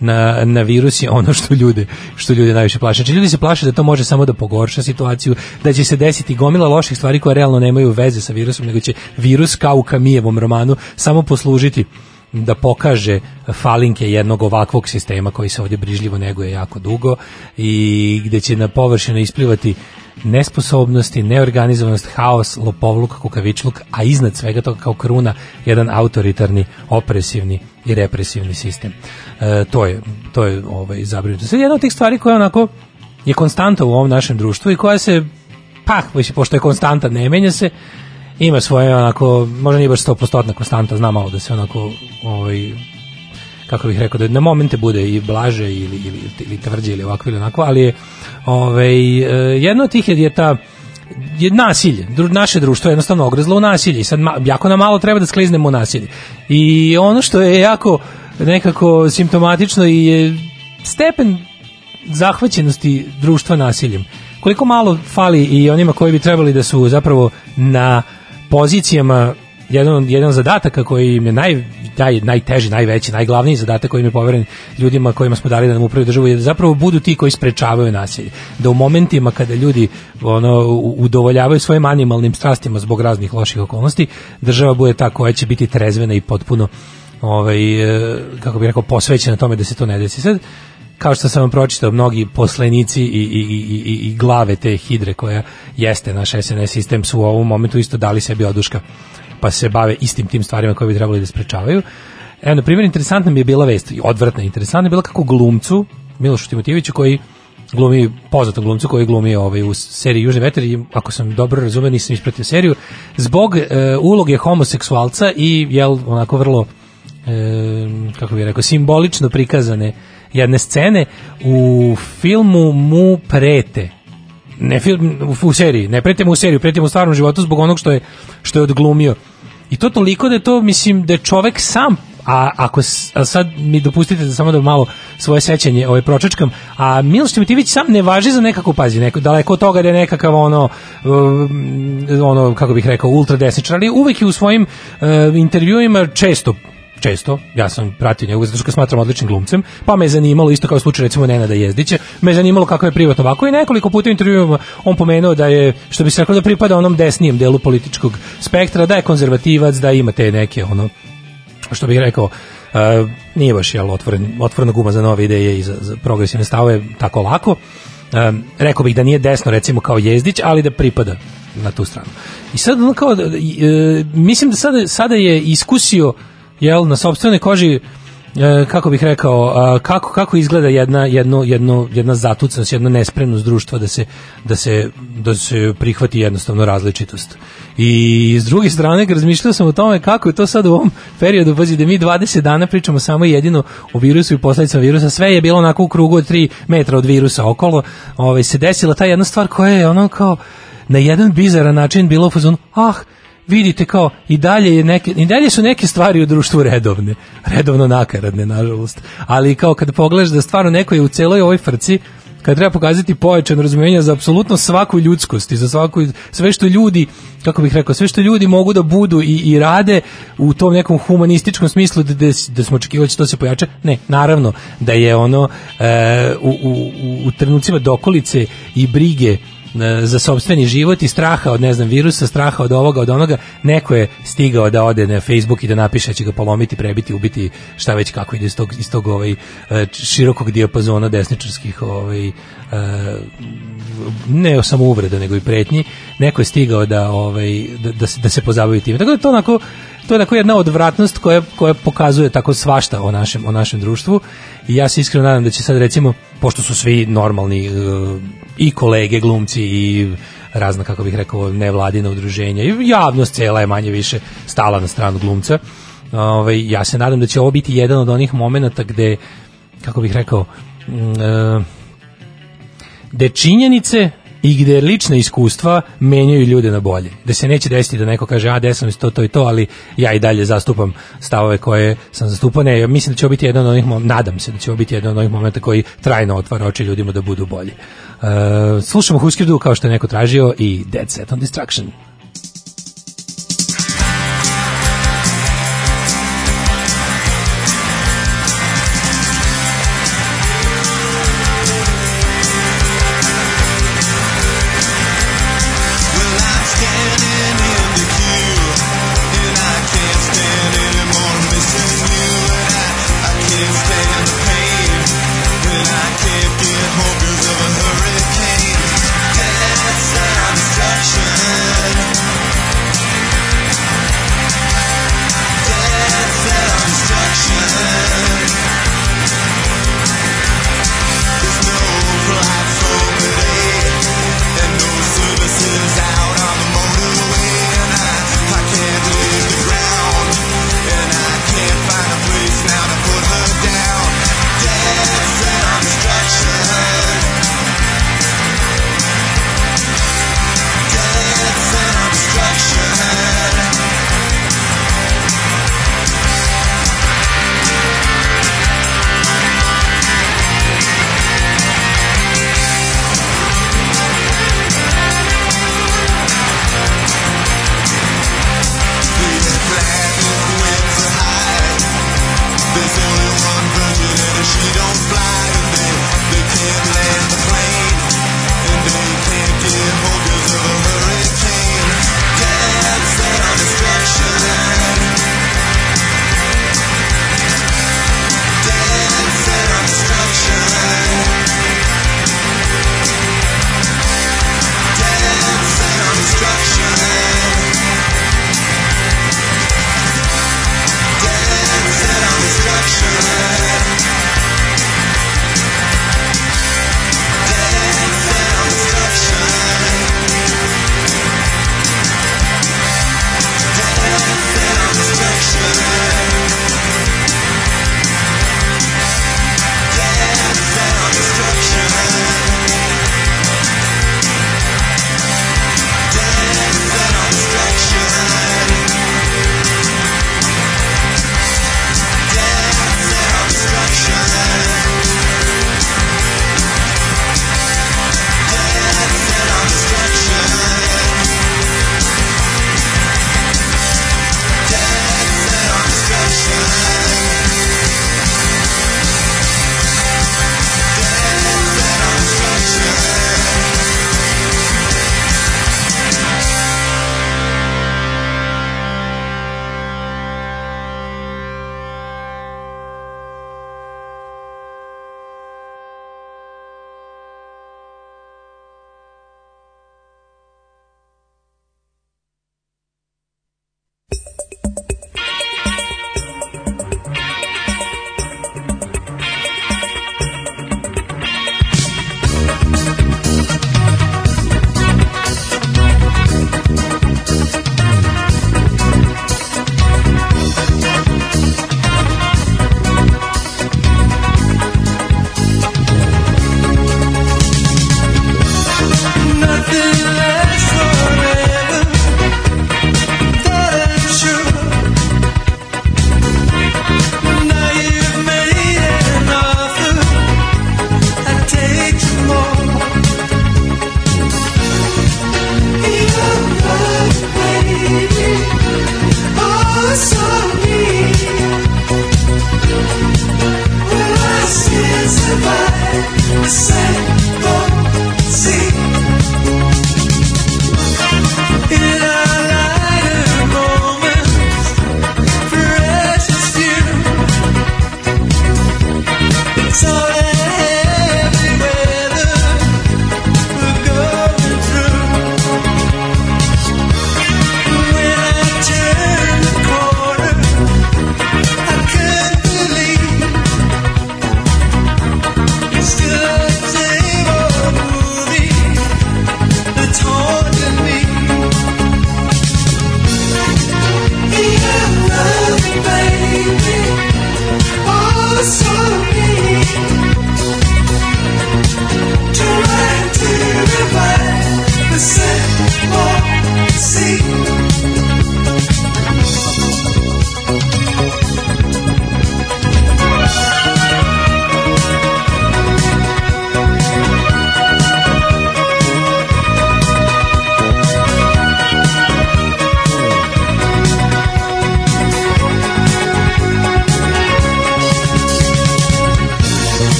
na, na virus je ono što ljude što ljude najviše plaše. Znači ljudi se plaše da to može samo da pogorša situaciju, da će se desiti gomila loših stvari koje realno nemaju veze sa virusom, nego će virus kao u Kamijevom romanu samo poslužiti da pokaže falinke jednog ovakvog sistema koji se ovdje brižljivo neguje jako dugo i gde će na površinu isplivati nesposobnosti, neorganizovanost, haos, lopovluk, kukavičluk, a iznad svega toga kao kruna jedan autoritarni, opresivni i represivni sistem. E, to je, to je ovaj, zabrinuto. Sad jedna od tih stvari koja onako je konstanta u ovom našem društvu i koja se, pa, pošto je konstanta, ne menja se, ima svoje onako, možda nije baš 100% konstanta, znam malo da se onako ovaj, kako bih rekao, da na momente bude i blaže ili, ili, ili tvrđe ili ovako ili onako, ali je ovaj, e, jedno od tih je ta je nasilje. Dru, naše društvo je jednostavno ogrezlo u nasilje i sad ma, jako nam malo treba da skliznemo u nasilje. I ono što je jako nekako simptomatično i je stepen zahvaćenosti društva nasiljem. Koliko malo fali i onima koji bi trebali da su zapravo na pozicijama jedan, jedan od zadataka koji im je naj, naj, najteži, najveći, najglavniji zadatak koji im je poveren ljudima kojima smo dali da nam upravi državu je da zapravo budu ti koji sprečavaju nasilje. Da u momentima kada ljudi ono, udovoljavaju svojim animalnim strastima zbog raznih loših okolnosti, država bude ta koja će biti trezvena i potpuno ovaj, e, kako bih rekao, posvećena tome da se to ne desi. Sad, kao što sam vam pročitao, mnogi poslenici i, i, i, i, glave te hidre koja jeste naš SNS sistem su u ovom momentu isto dali sebi oduška pa se bave istim tim stvarima koje bi trebali da sprečavaju. Evo, na primjer, interesantna mi je bila vest, odvratna, interesantna je bila kako glumcu, Milošu Timotijeviću, koji glumi, poznatom glumcu koji glumi ovaj, u seriji Južni veter i ako sam dobro razumeo, nisam ispratio seriju, zbog e, uloge homoseksualca i jel, onako vrlo e, kako bih rekao, simbolično prikazane jedne scene u filmu mu prete ne film u, seriji, ne prete mu u seriju, prete mu u stvarnom životu zbog onog što je što je odglumio. I to toliko da je to mislim da je čovek sam a ako a sad mi dopustite da samo da malo svoje sećanje ovaj pročačkam, a Miloš Timotijević sam ne važi za nekako pazi, neko daleko od toga da je nekakav ono um, ono kako bih rekao ultra desničar, ali uvek je u svojim uh, intervjuima često često, ja sam pratio njega zato što smatram odličnim glumcem, pa me je zanimalo isto kao slučaj recimo Nenada Jezdića, me je zanimalo kako je privatno ovako i nekoliko puta u intervjuima on pomenuo da je, što bi se reklo da pripada onom desnijem delu političkog spektra, da je konzervativac, da ima te neke ono što bih rekao, uh, nije baš jel, otvoren, otvorena guma za nove ideje i za, za progresivne stavove tako lako. Um, rekao bih da nije desno recimo kao Jezdić, ali da pripada na tu stranu. I sad ono kao, e, mislim da sada, sada je iskusio jel, na sopstvenoj koži e, kako bih rekao, a, kako, kako izgleda jedna, jedno, jedno, jedna zatucanost, jedna nespremnost društva da se, da se, da se prihvati jednostavno različitost. I s druge strane, razmišljao sam o tome kako je to sad u ovom periodu, pazi da mi 20 dana pričamo samo jedino o virusu i posledicama virusa, sve je bilo onako u krugu od 3 metra od virusa okolo, ovaj, se desila ta jedna stvar koja je ono kao na jedan bizaran način bilo u fazonu, ah, vidite kao i dalje je neke i dalje su neke stvari u društvu redovne, redovno nakaradne nažalost. Ali kao kad pogledaš da stvarno neko je u celoj ovoj frci kad treba pokazati pojačano razumijenje za apsolutno svaku ljudskost i za svaku, sve što ljudi, kako bih rekao, sve što ljudi mogu da budu i, i rade u tom nekom humanističkom smislu da, da, smo očekivali da to se pojača. Ne, naravno da je ono e, u, u, u, trenucima dokolice i brige za sopstveni život i straha od ne znam virusa, straha od ovoga, od onoga, neko je stigao da ode na Facebook i da napiše će ga polomiti, prebiti, ubiti, šta već kako ide iz tog, iz tog ovaj, e, širokog dijapazona desničarskih ovaj, e, ne samo uvreda, nego i pretnji, neko je stigao da, ovaj, da, da, se, da se pozabavi time. Tako da to onako, to je onako jedna odvratnost koja, koja pokazuje tako svašta o našem, o našem društvu i ja se iskreno nadam da će sad recimo, pošto su svi normalni e, i kolege, glumci i razna, kako bih rekao, nevladina udruženja i javnost cela je manje više stala na stranu glumca. Ovaj, ja se nadam da će ovo biti jedan od onih momenata gde, kako bih rekao, mm, e, činjenice i gde lična iskustva menjaju ljude na bolje. Da se neće desiti da neko kaže, a desam to, to i to, ali ja i dalje zastupam stavove koje sam zastupao. Ne, mislim da će biti jedan od onih, nadam se da će biti jedan od onih momenta koji trajno otvara oči ljudima da budu bolji. Uh, slušamo Husker Du kao što je neko tražio i Dead Set on Destruction.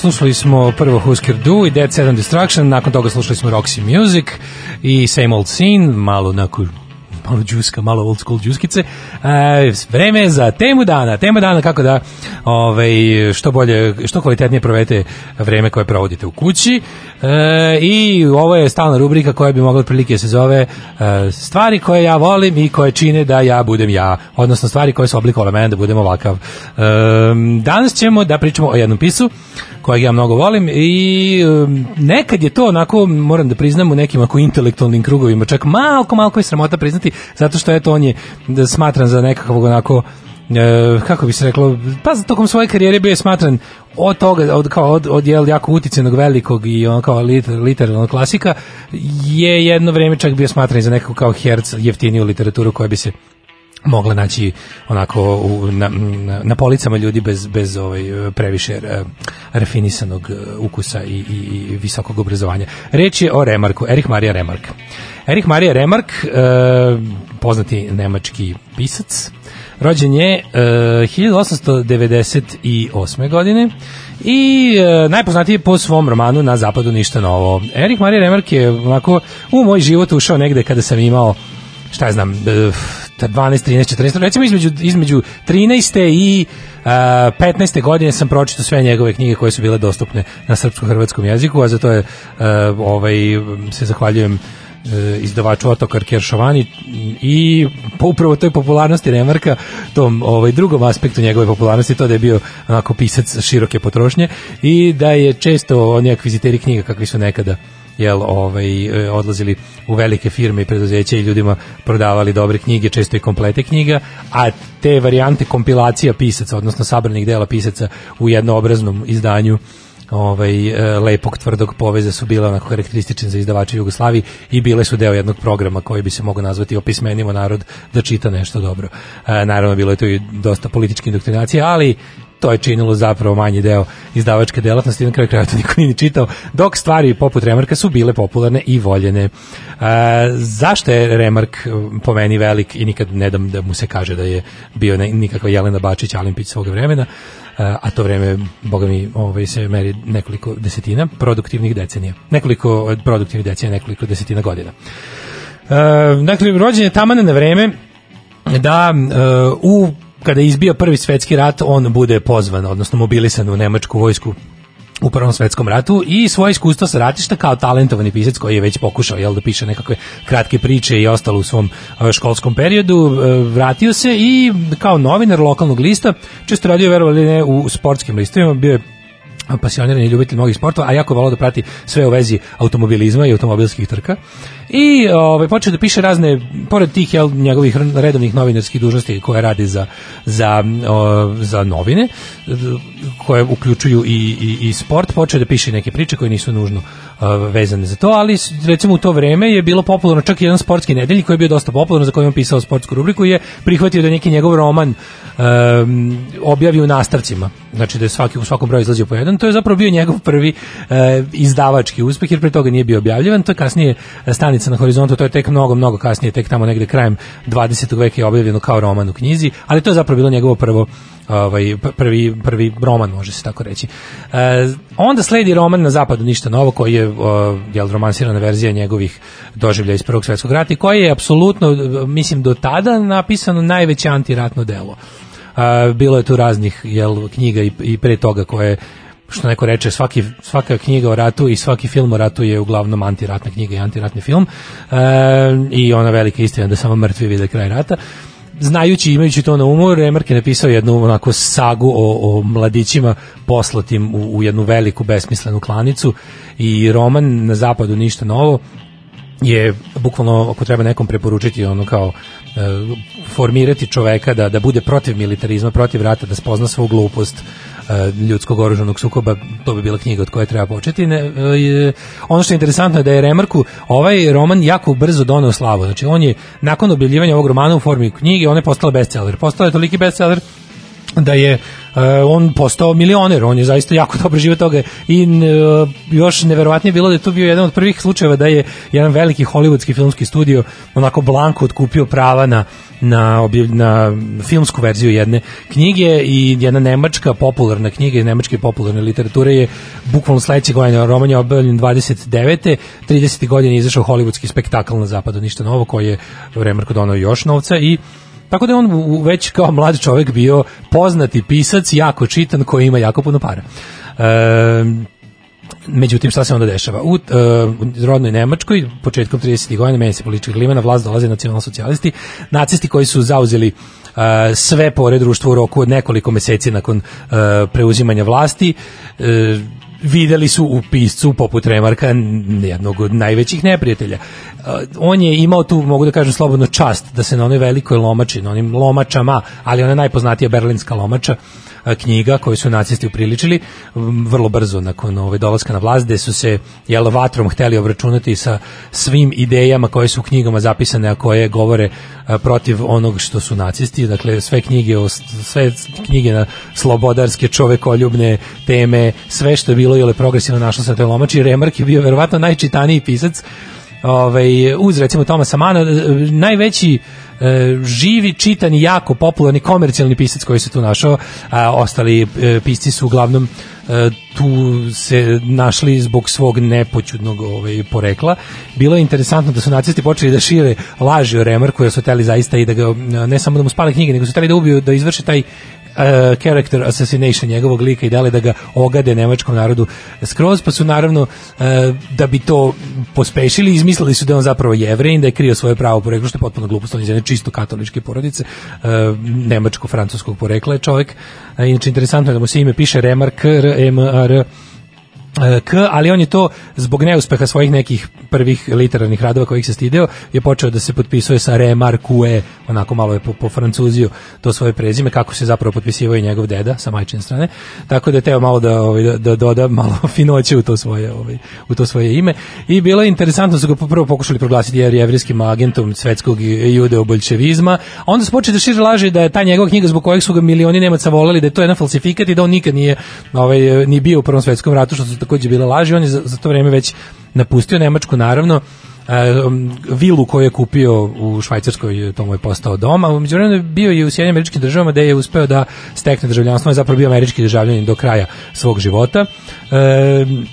Slušali smo prvo Husker Du i Dead Set and Destruction, nakon toga slušali smo Roxy Music i Same Old Scene, malo onako malo džuska, malo old school džuskice. E, vreme za temu dana. Tema dana kako da ovaj, što bolje, što kvalitetnije provedete vreme koje provodite u kući. E, I ovo je stalna rubrika koja bi mogla prilike da se zove e, stvari koje ja volim i koje čine da ja budem ja. Odnosno stvari koje su oblikovale mene da budem ovakav. E, danas ćemo da pričamo o jednom pisu kojeg ja mnogo volim i um, nekad je to onako, moram da priznam u nekim ako intelektualnim krugovima, čak malko, malko je sramota priznati, zato što eto on je da smatran za nekakvog onako e, kako bi se reklo, pa tokom svoje karijere bio je smatran od toga, od, kao od, od jel, jako uticenog velikog i on kao liter, literalnog klasika, je jedno vreme čak bio smatran za nekako kao herc jeftiniju literaturu koja bi se mogla naći onako u, na, na, policama ljudi bez, bez ovaj, previše eh, rafinisanog eh, ukusa i, i, i visokog obrazovanja. Reč je o Remarku, Erich Maria Remark. Erich Maria Remark, eh, poznati nemački pisac, rođen je eh, 1898. godine i e, najpoznatiji je po svom romanu Na zapadu ništa novo. Erich Maria Remark je onako u moj život ušao negde kada sam imao šta ja znam, e, 12, 13, 14, recimo između, između 13. i uh, 15. godine sam pročitao sve njegove knjige koje su bile dostupne na srpsko-hrvatskom jeziku, a za to je uh, ovaj, se zahvaljujem uh, izdavaču Otokar Keršovani i po upravo toj popularnosti Remarka, tom ovaj, drugom aspektu njegove popularnosti, to da je bio onako pisac široke potrošnje i da je često oni akviziteri knjiga kakvi su nekada jel, ovaj, e, odlazili u velike firme i preduzeća i ljudima prodavali dobre knjige, često i komplete knjiga, a te varijante kompilacija pisaca, odnosno sabranih dela pisaca u jednoobraznom izdanju ovaj e, lepog tvrdog poveza su bile onako karakteristične za izdavače Jugoslavije i bile su deo jednog programa koji bi se mogao nazvati opismenimo narod da čita nešto dobro. E, naravno bilo je to i dosta političke indoktrinacije, ali to je činilo zapravo manji deo izdavačke delatnosti, na kraju kraja to niko nije ni čitao, dok stvari poput Remarka su bile popularne i voljene. E, zašto je Remark po meni velik i nikad ne dam da mu se kaže da je bio ne, nikakva Jelena Bačić, Alimpić svoga vremena, a to vreme, boga mi, ovaj, se meri nekoliko desetina produktivnih decenija. Nekoliko produktivnih decenija, nekoliko desetina godina. E, dakle, rođen je taman na vreme da e, u kada je izbio prvi svetski rat, on bude pozvan, odnosno mobilisan u nemačku vojsku u Prvom svetskom ratu i svoje iskustvo sa ratišta kao talentovani pisac koji je već pokušao jel, da piše nekakve kratke priče i ostalo u svom uh, školskom periodu, uh, vratio se i kao novinar lokalnog lista, često radio verovali ne u sportskim listovima, bio je pasionirani ljubitelj mnogih sportova, a jako volao da prati sve u vezi automobilizma i automobilskih trka. I ovaj počeo da piše razne pored tih jel, njegovih redovnih novinarskih dužnosti koje radi za za o, za novine koje uključuju i, i, i sport, počeo da piše neke priče koje nisu nužno o, vezane za to, ali recimo u to vreme je bilo popularno čak i jedan sportski nedeljnik koji je bio dosta popularan za koji on pisao sportsku rubriku je prihvatio da neki njegov roman um, objavi u nastavcima. Znači da je svaki u svakom broju izlazio po jedan. To je zapravo bio njegov prvi uh, izdavački uspeh jer pre toga nije bio objavljivan. To je kasnije stanica na horizontu, to je tek mnogo mnogo kasnije, tek tamo negde krajem 20. veka je objavljeno kao roman u knjizi, ali to je zapravo bilo njegovo prvo ovaj prvi prvi roman može se tako reći. E, onda sledi roman na zapadu ništa novo koji je o, jel romansirana verzija njegovih doživljaja iz Prvog svetskog rata i koji je apsolutno mislim do tada napisano najveće antiratno delo. E, bilo je tu raznih jel knjiga i, i pre toga koje što neko reče, svaki, svaka knjiga o ratu i svaki film o ratu je uglavnom antiratna knjiga i antiratni film. E, i ona velika istina da samo mrtvi vide kraj rata. Znajući, imajući to na umu, Remark je napisao jednu onako sagu o, o mladićima poslatim u, u jednu veliku besmislenu klanicu i roman na zapadu ništa novo je bukvalno ako treba nekom preporučiti ono kao e, formirati čoveka da da bude protiv militarizma, protiv rata, da spozna svu glupost ljudskog oružanog sukoba, to bi bila knjiga od koje treba početi. Ne, e, ono što je interesantno je da je Remarku ovaj roman jako brzo doneo slavu. Znači on je nakon objavljivanja ovog romana u formi knjige, on je postala bestseller. Postala je toliki bestseller da je on postao milioner, on je zaista jako dobro živo toga i n- još neverovatnije bilo da je to bio jedan od prvih slučajeva da je jedan veliki hollywoodski filmski studio onako blanko otkupio prava na na, objav, na filmsku verziju jedne knjige i jedna nemačka popularna knjiga iz nemačke popularne literature je bukvalno sledeće godine roman je objavljen 29. 30. godine izašao hollywoodski spektakl na zapadu ništa novo koji je Remarko donao još novca i tako da je on u- već kao mlad čovjek bio poznati pisac, jako čitan, koji ima jako puno para. E, Međutim, šta se onda dešava? U, uh, u rodnoj Nemačkoj, početkom 30. godina, meni se politička klima, na vlast dolaze nacionalsocijalisti, nacisti koji su zauzeli uh, sve pore društva u roku od nekoliko meseci nakon uh, preuzimanja vlasti, uh, videli su u piscu poput Remarka jednog od najvećih neprijatelja. Uh, on je imao tu, mogu da kažem slobodno, čast da se na onoj velikoj lomači, na onim lomačama, ali ona najpoznatija berlinska lomača, a, knjiga koju su nacisti upriličili m, vrlo brzo nakon ove dolaska na vlast gde su se jel vatrom hteli obračunati sa svim idejama koje su u knjigama zapisane a koje govore protiv onog što su nacisti. Dakle sve knjige o, sve knjige na slobodarske čovekoljubne teme sve što je bilo ili progresivno našlo se na toj lomači. Remark je bio verovatno najčitaniji pisac ovaj, uz recimo Tomasa Mana, e, najveći e, živi, čitani, jako popularni komercijalni pisac koji se tu našao, a ostali e, pisci su uglavnom e, tu se našli zbog svog nepoćudnog ovaj, porekla. Bilo je interesantno da su nacisti počeli da šire laži o Remarku, jer su hteli zaista i da ga, ne samo da mu spale knjige, nego su hteli da ubiju, da izvrše taj uh, character assassination njegovog lika i dale da ga ogade nemačkom narodu skroz, pa su naravno uh, da bi to pospešili, izmislili su da on zapravo jevrej, da je krio svoje pravo poreklo, što je potpuno glupost, on iz jedne čisto katoličke porodice, uh, nemačko-francuskog porekla je čovjek. Uh, inače, interesantno je da mu se ime piše Remark, R-M-A-R, K, ali on je to zbog neuspeha svojih nekih prvih literarnih radova kojih se stideo, je počeo da se potpisuje sa Remarque, onako malo je po, po francuziju to svoje prezime, kako se zapravo potpisivao i njegov deda sa majčine strane. Tako da je teo malo da, ovaj, da, da doda malo finoće u to svoje ovaj, u to svoje ime. I bilo je interesantno da su ga prvo pokušali proglasiti jer jevrijskim agentom svetskog judeo-bolševizma, a onda su počeli da šire laži da je ta njegova knjiga zbog kojeg su ga milioni Nemaca voleli, da je to jedan falsifikat i da on nikad nije ovaj, ni bio u Prvom svetskom ratu, što su takođe bile laži. On je za, za to vreme već napustio Nemačku, naravno, um, vilu koju je kupio u Švajcarskoj, to mu je postao dom, a umeđu vremenu je bio i u Sjedinim američkim državama gde je uspeo da stekne državljanstvo, on je zapravo bio američki državljanin do kraja svog života. Um,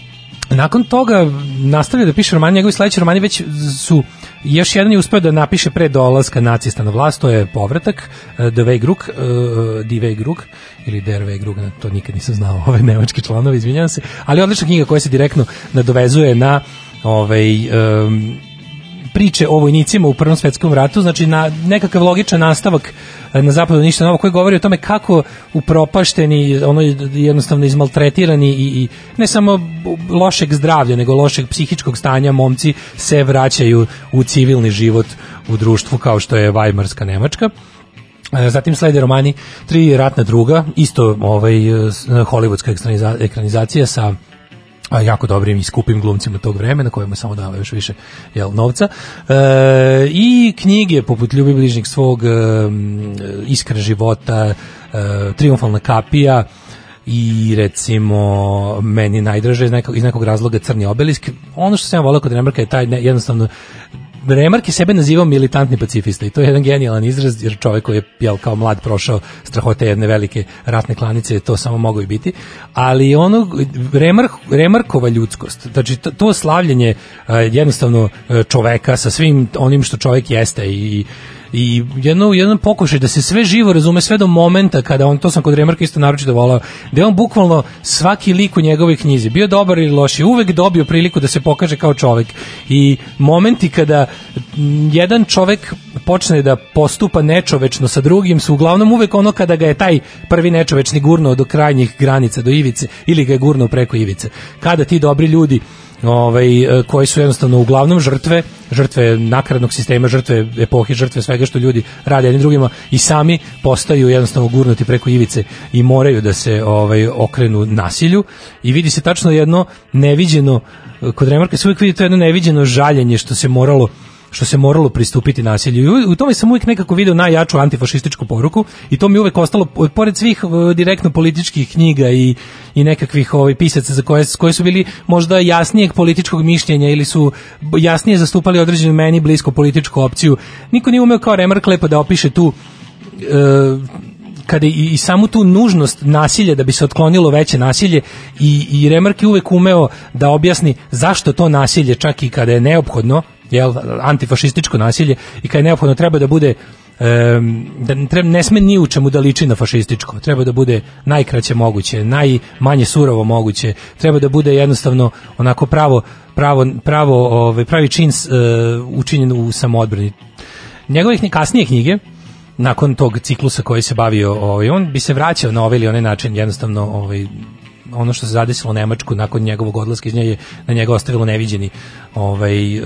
nakon toga nastavio da piše romani, njegovi sledeći romani već su još jedan je uspeo da napiše pre dolaska nacista na vlast, to je povratak uh, The Wegruk, uh, Die Wegruk ili Der Wegruk, to nikad nisam znao, ove nemački članovi, izvinjavam se, ali odlična knjiga koja se direktno nadovezuje na ovaj um, priče o vojnicima u Prvom svetskom ratu, znači na nekakav logičan nastavak e, na zapadu ništa novo koji govori o tome kako upropašteni, ono jednostavno izmaltretirani i, i ne samo lošeg zdravlja, nego lošeg psihičkog stanja momci se vraćaju u civilni život u društvu kao što je Vajmarska Nemačka. E, Zatim slede romani Tri ratna druga, isto ovaj, e, hollywoodska ekraniza- ekranizacija sa a, jako dobrim i skupim glumcima tog vremena kojima samo dava još više jel, novca. E, i knjige poput Ljubi bližnjeg svog e, Iskra života e, Triumfalna kapija i recimo meni najdraže iz nekog, iz nekog razloga Crni obelisk. Ono što sam ja volio kod Remarka je taj ne, jednostavno Remark je sebe nazivao militantni pacifista i to je jedan genijalan izraz jer čovjek koji je jel, kao mlad prošao strahote jedne velike ratne klanice to samo mogao i biti. Ali ono Remark, Remarkova ljudskost znači to, slavljenje eh, jednostavno eh, čoveka sa svim onim što čovjek jeste i i jedno jedan pokušaj da se sve živo razume sve do momenta kada on to sam kod Remarka isto naročito volao da on bukvalno svaki lik u njegovoj knjizi bio dobar ili loš je uvek dobio priliku da se pokaže kao čovek. I momenti kada jedan čovek počne da postupa nečovečno sa drugim su uglavnom uvek ono kada ga je taj prvi nečovečni gurnuo do krajnjih granica do ivice ili ga je gurnuo preko ivice. Kada ti dobri ljudi ovaj, e, koji su jednostavno uglavnom žrtve, žrtve nakaradnog sistema, žrtve epohe, žrtve svega što ljudi rade jednim drugima i sami postaju jednostavno gurnuti preko ivice i moraju da se ovaj okrenu nasilju. I vidi se tačno jedno neviđeno kod Remarka se uvijek vidi to jedno neviđeno žaljenje što se moralo što se moralo pristupiti nasilju. I u- tome sam uvijek nekako video najjaču antifašističku poruku i to mi uvek ostalo, po- pored svih direktno političkih knjiga i, i nekakvih ovaj, pisaca za koje, koje su bili možda jasnijeg političkog mišljenja ili su jasnije zastupali određenu meni blisku političku opciju. Niko nije umeo kao Remark lepo da opiše tu e, kada i, i samu tu nužnost nasilja da bi se otklonilo veće nasilje i, i Remark je uvek umeo da objasni zašto to nasilje čak i kada je neophodno jel, antifašističko nasilje i kada je neophodno treba da bude em, da treba, ne sme ni u čemu da liči na fašističko, treba da bude najkraće moguće, najmanje surovo moguće, treba da bude jednostavno onako pravo, pravo, pravo ovaj, pravi čin e, učinjen u samoodbrani. Njegove kni- kasnije knjige, nakon tog ciklusa koji se bavio, ovaj, on bi se vraćao na ovaj ili onaj način, jednostavno ovaj, ono što se zadesilo Nemačku nakon njegovog odlaska iz nje je na njega ostavilo neviđeni ovaj, e,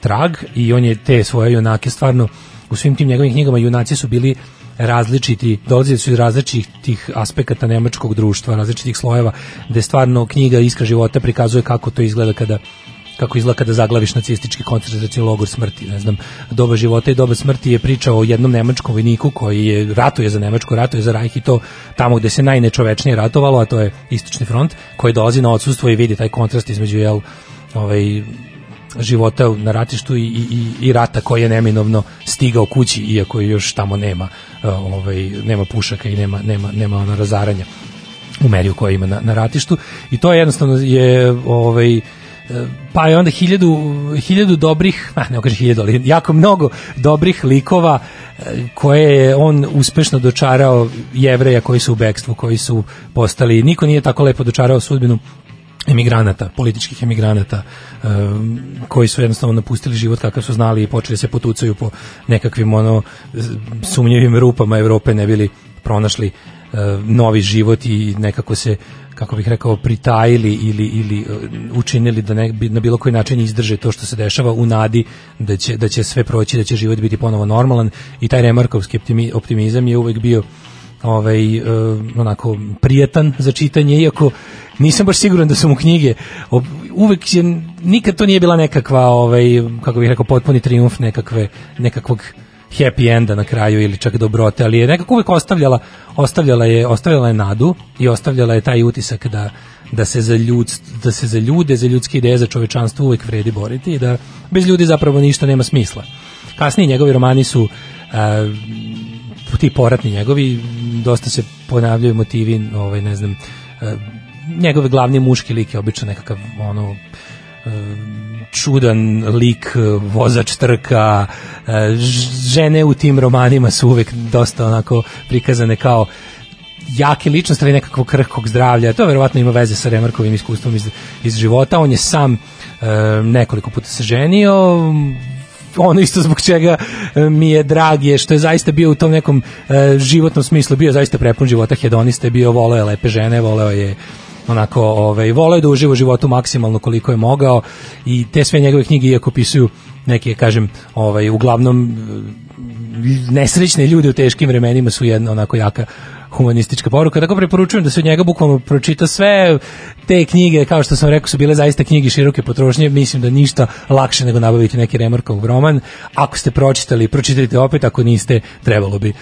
trag i on je te svoje junake stvarno u svim tim njegovim knjigama junaci su bili različiti, dolazili su iz različitih aspekata nemačkog društva, različitih slojeva, gde stvarno knjiga Iskra života prikazuje kako to izgleda kada kako izgleda kada zaglaviš nacistički koncentracioni logor smrti, ne znam, doba života i doba smrti je priča o jednom nemačkom vojniku koji je ratuje za Nemačku, ratuje za Rajh i to tamo gde se najnečovečnije ratovalo, a to je istočni front, koji dolazi na odsustvo i vidi taj kontrast između jel, ovaj, života na ratištu i, i, i- rata koji je neminovno stigao kući iako još tamo nema eh, ovaj nema pušaka i nema nema nema ono razaranja u meri u kojoj ima na, na ratištu. I to je jednostavno je ovaj pa je onda hiljadu, hiljadu dobrih, ah, ne kažem hiljadu, ali jako mnogo dobrih likova e, koje je on uspešno dočarao jevreja koji su u bekstvu, koji su postali, niko nije tako lepo dočarao sudbinu emigranata, političkih emigranata um, koji su jednostavno napustili život kakav su znali i počeli se potucaju po nekakvim ono sumnjivim rupama Evrope ne bili pronašli uh, novi život i nekako se kako bih rekao pritajili ili ili uh, učinili da ne, na bilo koji način izdrže to što se dešava u nadi da će da će sve proći da će život biti ponovo normalan. I taj remarkovski optimi, optimizam je uvek bio ovaj e, onako prijetan za čitanje iako nisam baš siguran da su mu knjige uvek je nikad to nije bila nekakva ovaj kako bih rekao potpuni trijumf nekakve nekakvog happy enda na kraju ili čak dobrote, ali je nekako uvek ostavljala ostavljala je ostavljala je nadu i ostavljala je taj utisak da da se za ljud, da se za ljude, za ljudske ideje, za čovečanstvo uvek vredi boriti i da bez ljudi zapravo ništa nema smisla. Kasnije njegovi romani su a, ti poratni njegovi dosta se ponavljaju motivi ovaj ne znam e, njegove glavni muški lik je obično nekakav ono e, čudan lik vozač trka e, žene u tim romanima su uvek dosta onako prikazane kao jake ličnosti ali nekakvog krhkog zdravlja. To verovatno ima veze sa Remarkovim iskustvom iz, iz života. On je sam e, nekoliko puta se ženio, ono isto zbog čega e, mi je drag je što je zaista bio u tom nekom životnom smislu, bio zaista prepun života hedonista, je bio voleo je lepe žene, voleo je onako, ovaj, voleo da uživa u životu maksimalno koliko je mogao i te sve njegove knjige iako pisuju neke, kažem, ovaj, uglavnom e, nesrećne ljude u teškim vremenima su jedna onako jaka humanistička poruka, tako preporučujem da se od njega bukvalno pročita sve te knjige, kao što sam rekao, su bile zaista knjige široke potrošnje, mislim da ništa lakše nego nabaviti neki Remarkov roman. Ako ste pročitali, pročitajte opet, ako niste, trebalo bi. E,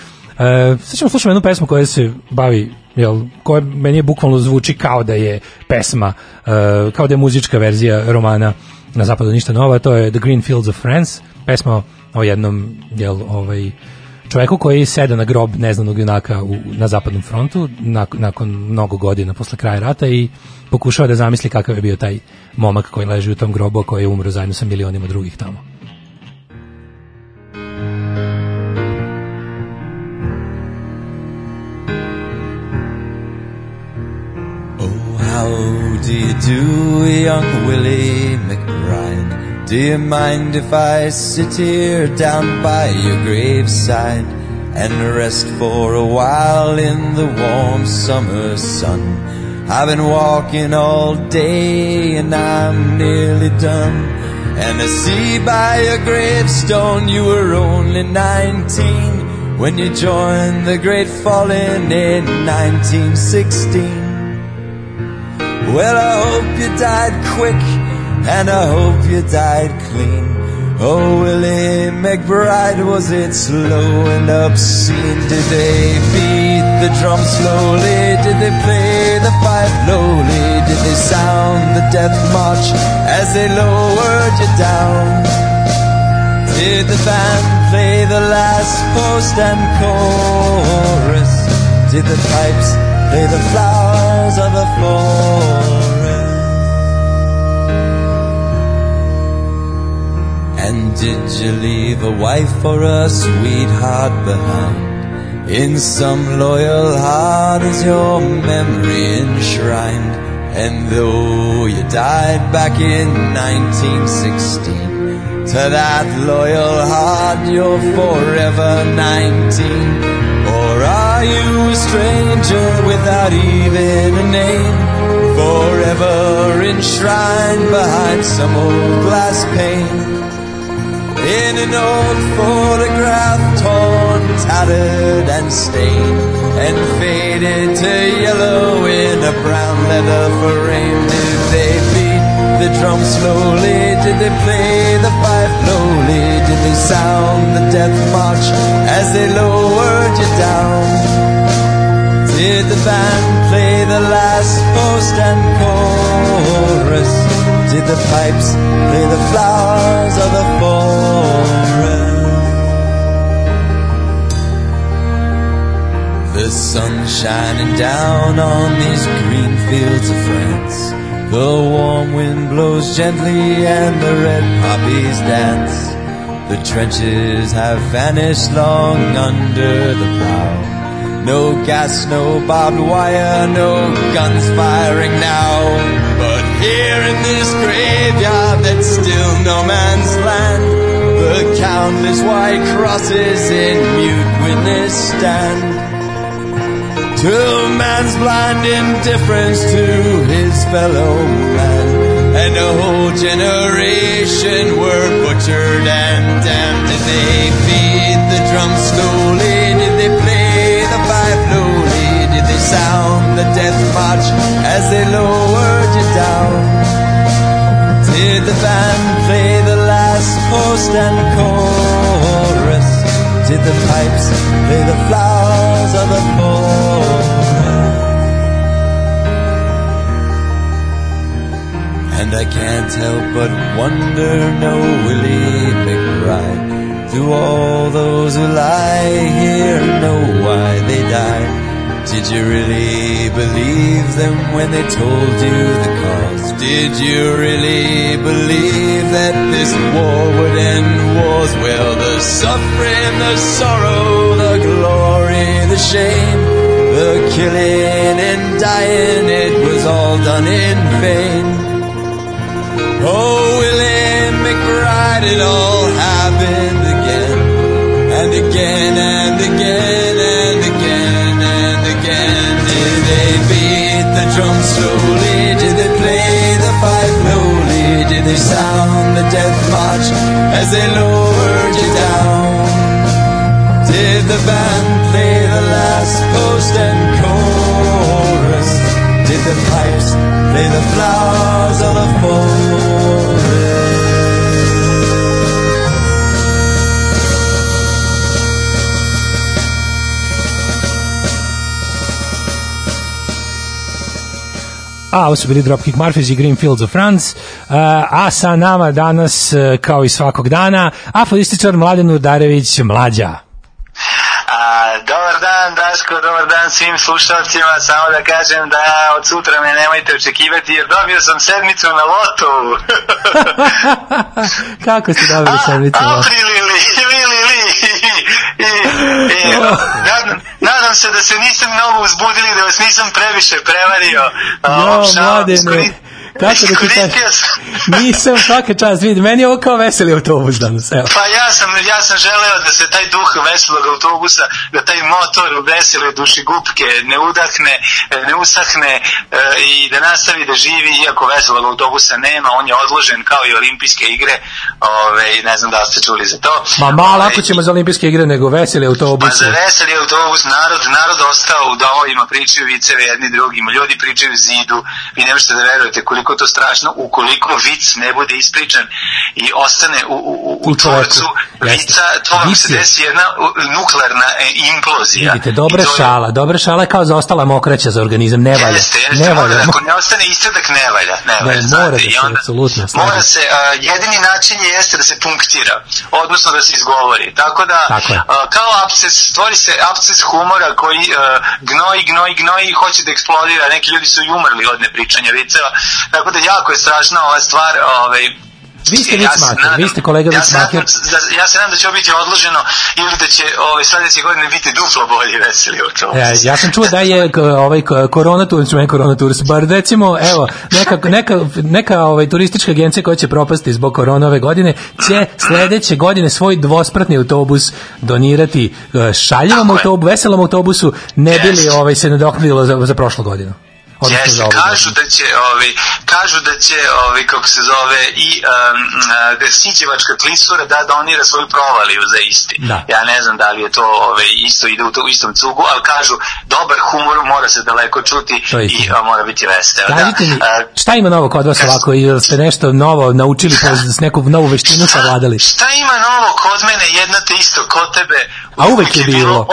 sad ćemo slušati jednu pesmu koja se bavi, jel, koja meni je bukvalno zvuči kao da je pesma, e, kao da je muzička verzija romana na zapadu ništa nova, to je The Green Fields of France, pesma o jednom, jel, ovaj, čoveku koji seda na grob neznanog junaka u, na zapadnom frontu nakon, nakon mnogo godina posle kraja rata i pokušava da zamisli kakav je bio taj momak koji leži u tom grobu koji je umro zajedno sa milionima drugih tamo. Do you do, young Willie McBride? Do you mind if I sit here down by your graveside and rest for a while in the warm summer sun? I've been walking all day and I'm nearly done. And I see by your gravestone you were only 19 when you joined the great falling in 1916. Well, I hope you died quick, and I hope you died clean. Oh, Willie McBride, was it slow and obscene? Did they beat the drum slowly? Did they play the pipe lowly? Did they sound the death march as they lowered you down? Did the band play the last post and chorus? Did the pipes play the of the forest? And did you leave a wife or a sweetheart behind? In some loyal heart is your memory enshrined. And though you died back in 1916, to that loyal heart you're forever 19. Or are you a stranger without even a name? Forever enshrined behind some old glass pane. In an old photograph, torn, tattered, and stained, and faded to yellow in a brown leather frame. Did they beat the drum slowly? Did they play the pipe lowly? Did they sound the death march as they lowered you down? Did the band play the last post and chorus? Did the pipes play the flowers of the forest? The sun shining down on these green fields of France. The warm wind blows gently and the red poppies dance. The trenches have vanished long under the plow. No gas, no barbed wire, no guns firing now. But here in this graveyard that's still no man's land, the countless white crosses in mute witness stand. To man's blind indifference to his fellow man. And a whole generation were butchered and damned. Did they beat the drum slowly? Did they play the pipe lowly? Did they sound the death march as they lowered you down? Did the band play the last post and chorus? Did the pipes play the flowers of the forest? And I can't help but wonder, no Willie McBride. Do all those who lie here know why they died? Did you really believe them when they told you the cause? Did you really believe that this war would end wars? Well, the suffering, the sorrow, the glory, the shame, the killing and dying, it was all done in vain. Oh, Willie McBride, it all happened again, and again, drum slowly? Did they play the pipe lowly? Did they sound the death march as they lowered you down? Did the band play the last post and chorus? Did the pipes play the flowers of the forest? A, ovo su bili Dropkick Murphys i Greenfields of France. Uh, a sa nama danas, uh, kao i svakog dana, aforističar Mladen Udarević Mlađa. A, dobar dan Daško, dobar dan svim slušalcima, samo da kažem da od sutra me nemojte očekivati jer dobio sam sedmicu na lotu. Kako ste dobili sedmicu? A, apri, li, li, li, li, li. I, i, nadam, nadam se da se nisam mnogo uzbudili, da vas nisam previše prevario. Jo, mladene, iskori- kako da ti kažem? sam- Nisam svaka čast, vidi, meni je ovo kao veseli autobus danas, evo. Pa ja sam, ja sam želeo da se taj duh veselog autobusa, da taj motor vesele dušigupke ne udahne, ne usahne e, i da nastavi da živi, iako veselog autobusa nema, on je odložen kao i olimpijske igre, ove, ne znam da ste čuli za to. Ma malo, ako ćemo za olimpijske igre, nego veseli Pa autobus. za veseli autobus narod, narod ostao u domovima, pričaju viceve jedni drugim, ljudi pričaju zidu, vi ne možete da verujete koliko koliko je to strašno ukoliko vic ne bude ispričan i ostane u, u, u, U tvorcu vica, to vam se desi jedna nuklearna e, implozija. Vidite, dobra to šala, dobra šala je kao zaostala mokraća za organizam, ne valja. Jeste, jeste, Ne valja. ako ne ostane istradak ne valja, ne valja, Ne, znate, mora da se, onda apsolutno, Mora se. a, jedini način je jeste da se punktira, odnosno da se izgovori, tako da, Tako a, kao absces, stvori se absces humora koji a, gnoji, gnoji, gnoji i hoće da eksplodira, neki ljudi su i umrli od nepričanja viceva, tako da jako je strašna ova stvar, ovaj, Vi ste ja vic se maker, nadam- vi ste kolega ja vic maker. Ja se nadam da će ovo biti odloženo ili da će ove, sledeće godine biti duplo bolji veseli toga. E, ja sam čuo da je k- ovaj korona tours, ne korona tours, bar recimo, evo, neka, neka, neka ovaj, turistička agencija koja će propasti zbog korona ove godine, će sledeće godine svoj dvospratni autobus donirati e, šaljivom autobusu, veselom autobusu, ne bi li Jeste. ovaj, se nadoknadilo za, za prošlu godinu. Odnosno Jeste, kažu da će, ovi, kažu da će, ovi, kako se zove, i um, uh, Sićevačka klisura da donira svoju provaliju za isti. Da. Ja ne znam da li je to ove, isto ide u, to, u istom cugu, ali kažu, dobar humor mora se daleko čuti i a, mora biti vesel. Kažite mi, Da. šta ima novo kod vas ovako, ili ste nešto novo naučili, pa s neku novu veštinu savladali? Šta ima novo kod mene, jedno te isto kod tebe? A uvek je bilo. O,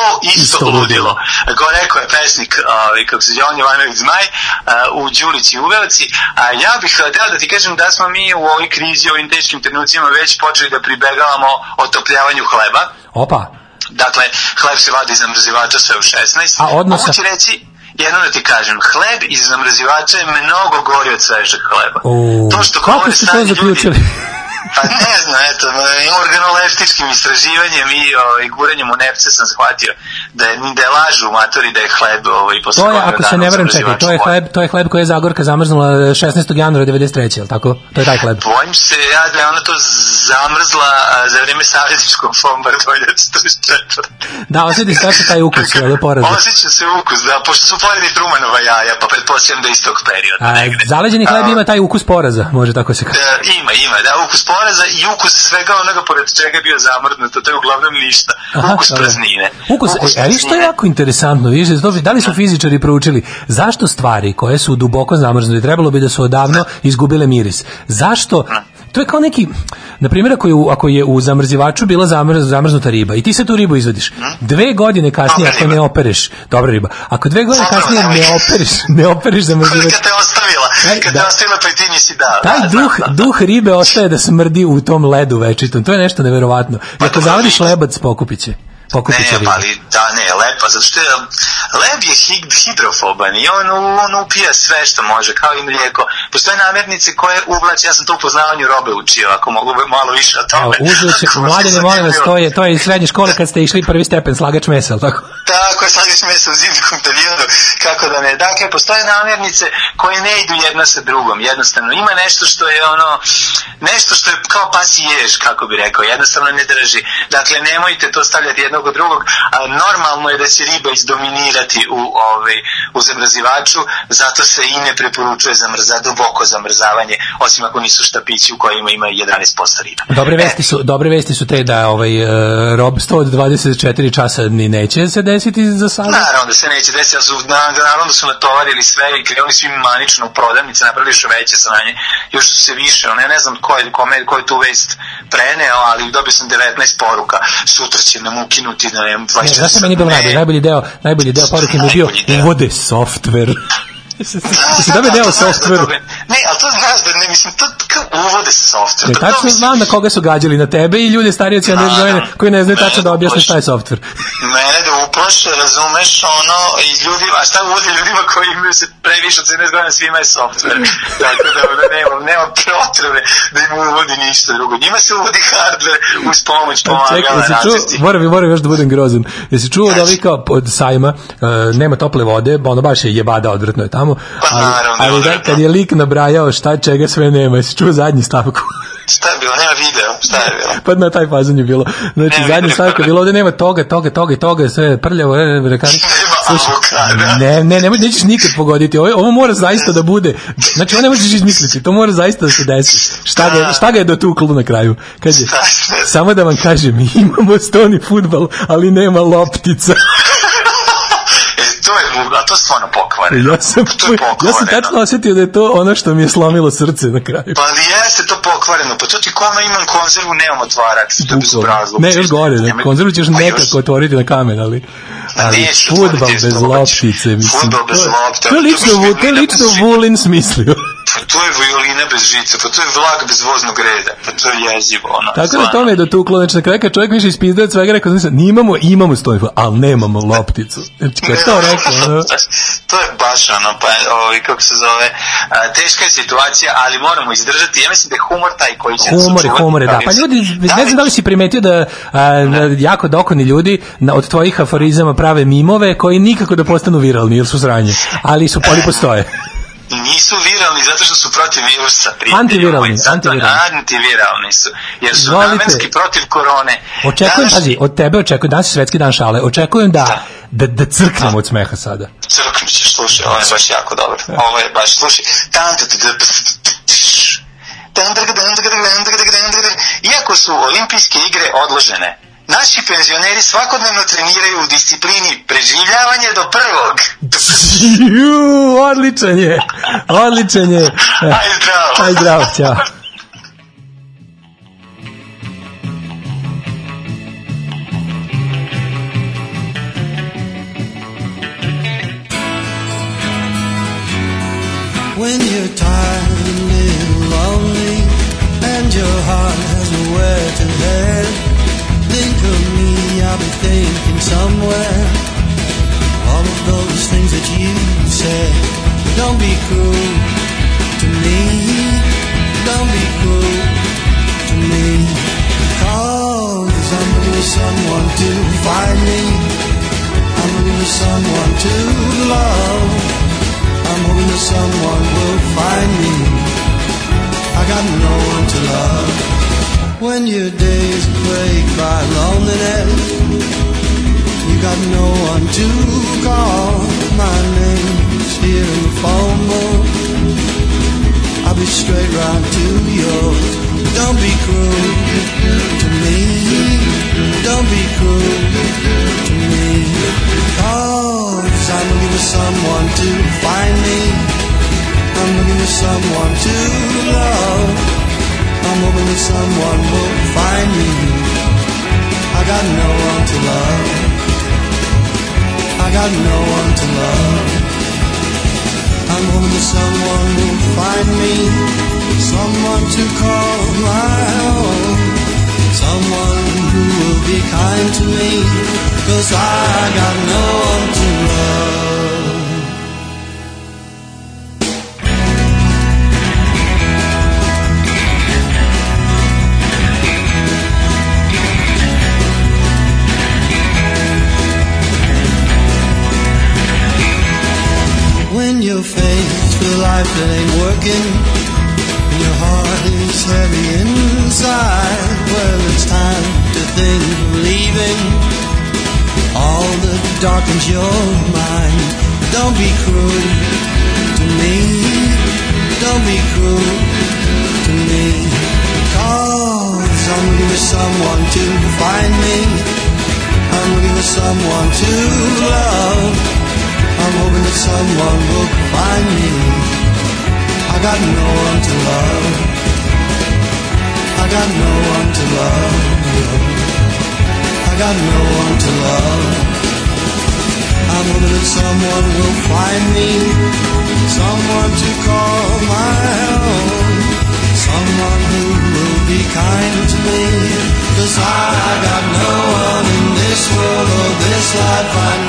o, isto, Isto ludilo. ludilo. Go rekao je pesnik, ovaj, kako se Jovan Jovanović Zmaj, a, u Đulici Uvelci. A ja bih htio da ti kažem da smo mi u ovoj krizi, u ovim teškim trenucima već počeli da pribegavamo otopljavanju hleba. Opa, Dakle, hleb se vadi iz zamrzivača sve u 16. A odnosa- Mogu ti reći, jedno da ti kažem, hleb iz zamrzivača je mnogo gori od svežeg hleba. o, to što kako ste to zaključili? Ljudi, pa ne znam, eto, organoleptičkim istraživanjem i ovaj, guranjem u nepce sam shvatio da je, da je lažu matori da je hleb ovaj, posle To je, ako se ne verujem, čekaj, to je hleb, to je hleb koji je Zagorka zamrznula 16. januara 93. jel tako? To je taj hleb. Bojim se ja da je ona to zamrzla a, za vreme savjetničkog bombardovanja 44. Da, osjeti se tačno taj ukus, je porazno. Osjeća se ukus, da, pošto su pojedini Trumanova jaja, pa pretpostavljam da je iz tog perioda. A, negde. zaleđeni hleb A, ima taj ukus poraza, može tako se kaže. E, ima, ima, da, ukus poraza i ukus svega onoga pored čega je bio zamrznuto, to je uglavnom ništa. ukus dobro. praznine. Ukus, e, ali što je jako interesantno, vidiš, da, da li su fizičari proučili, zašto stvari koje su duboko zamrznute, trebalo bi da su odavno izgubile miris? Zašto? To je kao neki, na primjer, ako je u, ako je u zamrzivaču bila zamrz, zamrznuta riba i ti se tu ribu izvadiš, dve godine kasnije, ako ne opereš, dobra riba, ako dve godine kasnije ne opereš, ne opereš zamrzivač, te ostavila, Taj- kad da. ostavila pa i ti nisi dao. taj Da, znam, duh, da. duh ribe ostaje da smrdi u tom ledu večitom. To je nešto neverovatno. I ako zavadiš lebac, pokupit će. Pokupit Ne, pa ali, da, ne, lepa, zato što je, leb je hid, hidrofoban i on, on upija sve što može, kao i mlijeko. Postoje namirnice koje uvlače, ja sam to u poznavanju robe učio, ako mogu malo više o tome. uzeo će, Ako vas mladine, molim vas, to je, to je iz srednje škole kad ste išli prvi stepen, slagač mesa, jel tako? Tako je, slagaš mesa u zimskom periodu, kako da ne. Dakle, postoje namirnice koje ne idu jedna sa drugom, jednostavno. Ima nešto što je ono, nešto što je kao pas i jež, kako bi rekao, jednostavno ne drži. Dakle, nemojte to stavljati jednog od drugog, a normalno je da će riba izdominirati u, ovaj, u zamrzivaču, zato se i ne preporučuje zamrza, duboko zamrzavanje, osim ako nisu štapići u kojima ima 11% riba. Dobre vesti su, dobre vesti su te da ovaj uh, rob 124 časa ni neće se desiti za sada. Naravno da se neće desiti, ali su, na, naravno da su natovarili sve i krenuli svi manično u prodavnice, napravili još veće sranje, još su se više, ja ne znam ko je, kome, ko je tu vest preneo, ali dobio sam 19 poruka, sutra će nam ukinuti, da ne, 24 Ne, znaš šta meni bilo najbolji? Najbolji deo, najbolji deo poruke mi je bio uvode software. Jesi Da, da, deo toga- Ne, ali to znaš da ne, mislim, to uvode se software. Ne, to tačno mislim- znam na koga su gađali, na tebe i ljude starije od 70 Da, godina da. koji ne znaju tačno da Mene objasne šta je software. mene da uplaše, razumeš, ono, i ljudi, a šta uvodi ljudima koji imaju se previše od 70 godina, svima je software. Tako da, da nema, nema potrebe da im uvodi ništa drugo. Njima se uvodi hardware uz pomoć Čekaj, pomagala jesi čuo, moram, moram još da budem grozan. Jesi čuo da ovi kao od sajma uh, nema tople vode, ono baš je jebada, odvratno je tamo. Pa ali, naravno, ali da, odvratno. kad je lik nabrajao šta čega sve nema, jesi čuo zadnji stavku? Šta je bilo? Nema video. Šta je bilo? pa na taj fazon je bilo. Znači, Ne, zadnji stavak je bilo, ovde nema toga, toga, toga toga, sve je prljavo, e, e, rekari. Nema Slušaj, avokada. Ne, ne, nemoj, nećeš nikad pogoditi. Ovo, ovo mora zaista da bude. Znači, ovo ne možeš izmisliti. To mora zaista da se desi. Šta ga, je- šta ga je dotuklo na kraju? Kaže, samo da vam kažem, imamo stoni futbal, ali nema loptica. To je, a to je stvarno pokvareno. Ja sam, to je ja sam pokvareno. tačno osjetio da je to ono što mi je slomilo srce na kraju. Pa ali jeste to pokvareno, pa to ti koma imam konzervu, nemam otvarač, to je bezobrazluk. Ne, još gore, ne, Nemoj- konzervu ćeš Pa još- nekako otvoriti na kamen, ali... Ali Neću futbal bez što hoćeš. loptice, mislim. Fudbal bez lopte, To je to lično, Vu- to je lično. Vulin smislio. Pa to je violina bez žice, pa to je vlak bez voznog reda, pa to je jezivo, ono. Tako da stvarno. to me je dotuklo, znači na kraju kad čovjek više ispizde od svega, rekao sam, imamo, imamo stojfu, ali nemamo lopticu. Znači kad to rekao, ono, to je baš ono, pa, ovaj, kako se zove, a, teška je situacija, ali moramo izdržati. Ja mislim da je humor taj koji će Humor je, očuvati. humor da. Pa ljudi, ne znam da li si primetio da, a, da jako dokoni ljudi na, od tvojih aforizama prave mimove koji nikako da postanu viralni, jer su sranje. Ali su, ali postoje. Nisu viralni zato što su protiv virusa. prijatelji Antiviralni, antiviralni. Antiviralni su. Jer su Izvolite. namenski protiv korone. Očekujem, Danas- pazi, od tebe očekujem, danas je svetski dan šale, očekujem da, da, da crknem od smeha sada. Crknut ćeš, slušaj, ovo je baš jako dobro. Ovo je baš, slušaj. Tan, tu, tu, tu, tš. Tan, drg, dan, drg, dan, drg, drg, dan, drg, dan. Iako su olimpijske igre odložene, naši penzioneri svakodnevno treniraju u disciplini preživljavanje do prvog. Ju, odličan je, odličan je. Aj zdravo. Aj zdravo, ćao. When you're tired and lonely and your heart has nowhere to head, I'll be thinking somewhere. All of those things that you said. Don't be cruel to me. Don't be cruel to me. Cause I'm looking someone to find me. I'm looking someone to love. I'm hoping that someone will find me. I got no one to love. When your days break by loneliness, you got no one to call. My name's here in the phone book. I'll be straight round to yours. Don't be cruel to me. Don't be cruel to me. Cause I'm looking for someone to find me. I'm looking for someone to love. I'm hoping that someone will find me. I got no one to love. I got no one to love. I'm hoping that someone will find me. Someone to call my own. Someone who will be kind to me. Cause I got no one to love. Life that ain't working, and your heart is heavy inside, well, it's time to think of leaving all that darkens your mind. Don't be cruel to me. Don't be cruel to me. Cause I'm looking for someone to find me. I'm looking for someone to love. I'm hoping that someone will find me. I got no one to love. I got no one to love. I got no one to love. I'm hoping that someone will find me. Someone to call my own. Someone who will be kind to me. Cause I got no one in this world or this life I need.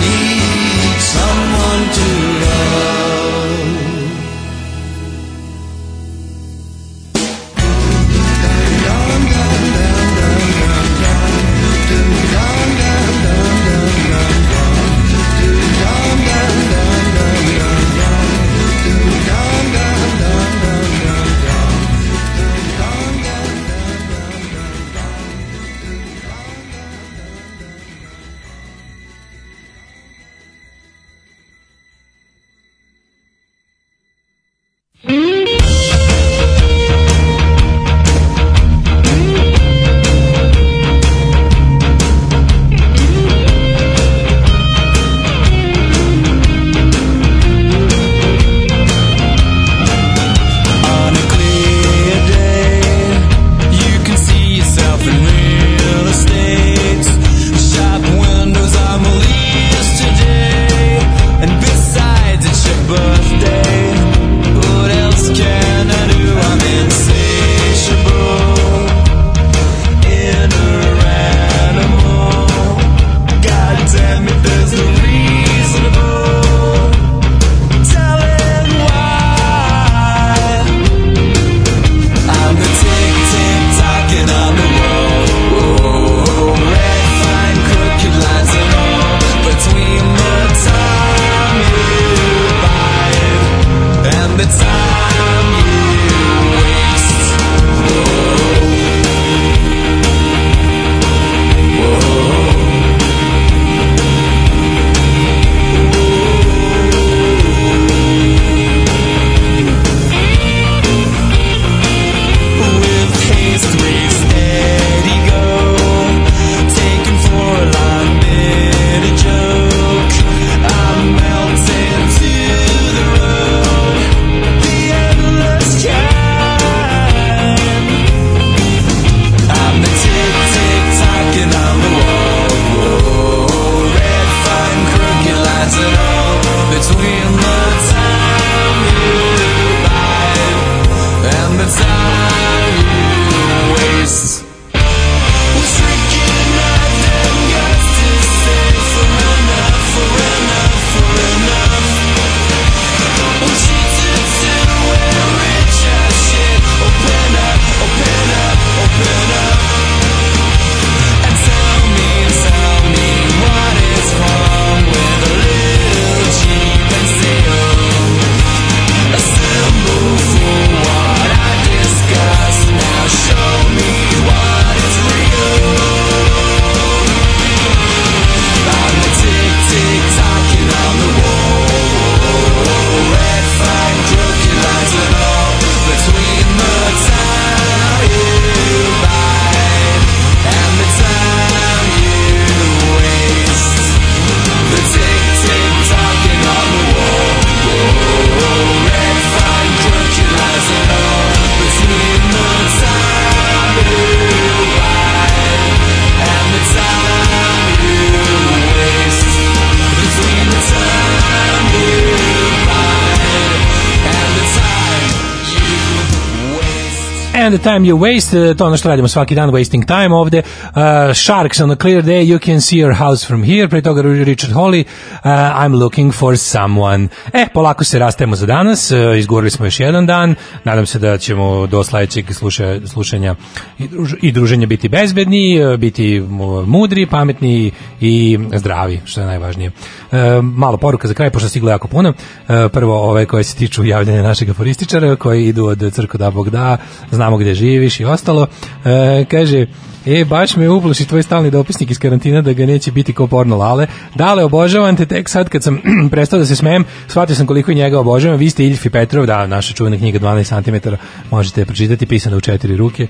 And the time you waste, uh, to ono što radimo svaki dan, wasting time ovde. Uh, Sharks on a clear day, you can see your house from here. Pre toga Richard Holly, uh, I'm looking for someone. E, polako se rastajemo za danas, uh, izgovorili smo još jedan dan, nadam se da ćemo do sledećeg sluša, slušanja i, druž, i druženja biti bezbedni, uh, biti mu- mudri, pametni i zdravi, što je najvažnije. Uh, malo poruka za kraj, pošto stiglo jako puno. Uh, prvo ove koje se tiču javljanja našeg aforističara, koji idu od crko da Bog da, znamo gde živiš i ostalo. E, kaže, E, baš me uploši tvoj stalni dopisnik iz karantina da ga neće biti ko porno lale. Dale, obožavam te tek sad kad sam prestao da se smejem, shvatio sam koliko njega obožavam. Vi ste Iljfi Petrov, da, naša čuvena knjiga 12 cm, možete je pročitati, pisana u četiri ruke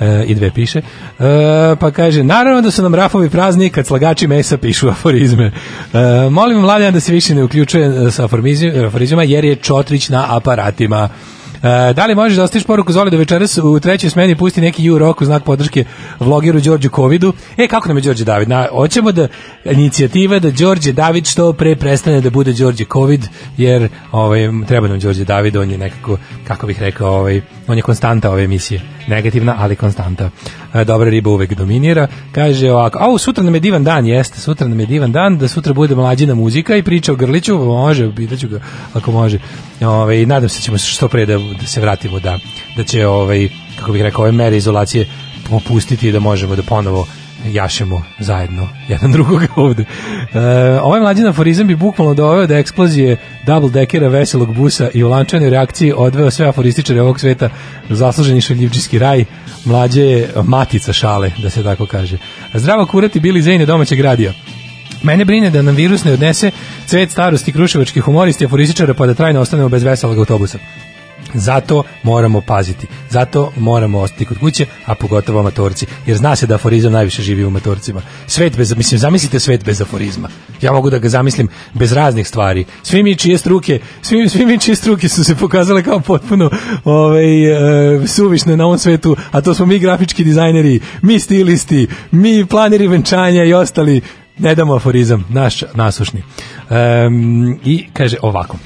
e, i dve piše. E, pa kaže, naravno da su nam rafovi prazni kad slagači mesa pišu aforizme. E, molim Mladen da se više ne uključuje sa aforizmima jer je Čotrić na aparatima. E, da li možeš da ostaviš poruku Zoli da večeras u trećoj smeni pusti neki ju rock u znak podrške vlogeru Đorđu Covidu? E, kako nam je Đorđe David? Na, hoćemo da inicijativa da Đorđe David što pre prestane da bude Đorđe Covid, jer ovaj, treba nam Đorđe David, on je nekako, kako bih rekao, ovaj, on je konstanta ove emisije. Negativna, ali konstanta. E, dobra riba uvek dominira. Kaže ovako, au, sutra nam je divan dan, jeste, sutra nam je divan dan, da sutra bude mlađina muzika i priča o Grliću, može, pitaću ga ako može. Ovaj, nadam se da ćemo što pre da, da se vratimo, da, da će, ovaj, kako bih rekao, ove mere izolacije popustiti i da možemo da ponovo jašemo zajedno jedan drugog ovde. E, ovaj mlađi aforizam bi bukvalno doveo da eksplozije double dekera veselog busa i u lančanoj reakciji odveo sve aforističare ovog sveta zasluženi šaljivčijski raj. Mlađe je matica šale, da se tako kaže. Zdravo kurati bili zejne domaćeg radija. Mene brine da nam virus ne odnese cvet starosti kruševačkih humoristi i aforističara pa da trajno ostanemo bez veselog autobusa. Zato moramo paziti. Zato moramo ostati kod kuće, a pogotovo amatorci. Jer zna se da aforizam najviše živi u amatorcima. Svet bez, mislim, zamislite svet bez aforizma. Ja mogu da ga zamislim bez raznih stvari. Svi mi čije struke, svi, svi mi čije struke su se pokazale kao potpuno ovaj, e, suvišne na ovom svetu, a to smo mi grafički dizajneri, mi stilisti, mi planeri venčanja i ostali. Ne damo aforizam, naš nasušni. Um, I kaže ovako.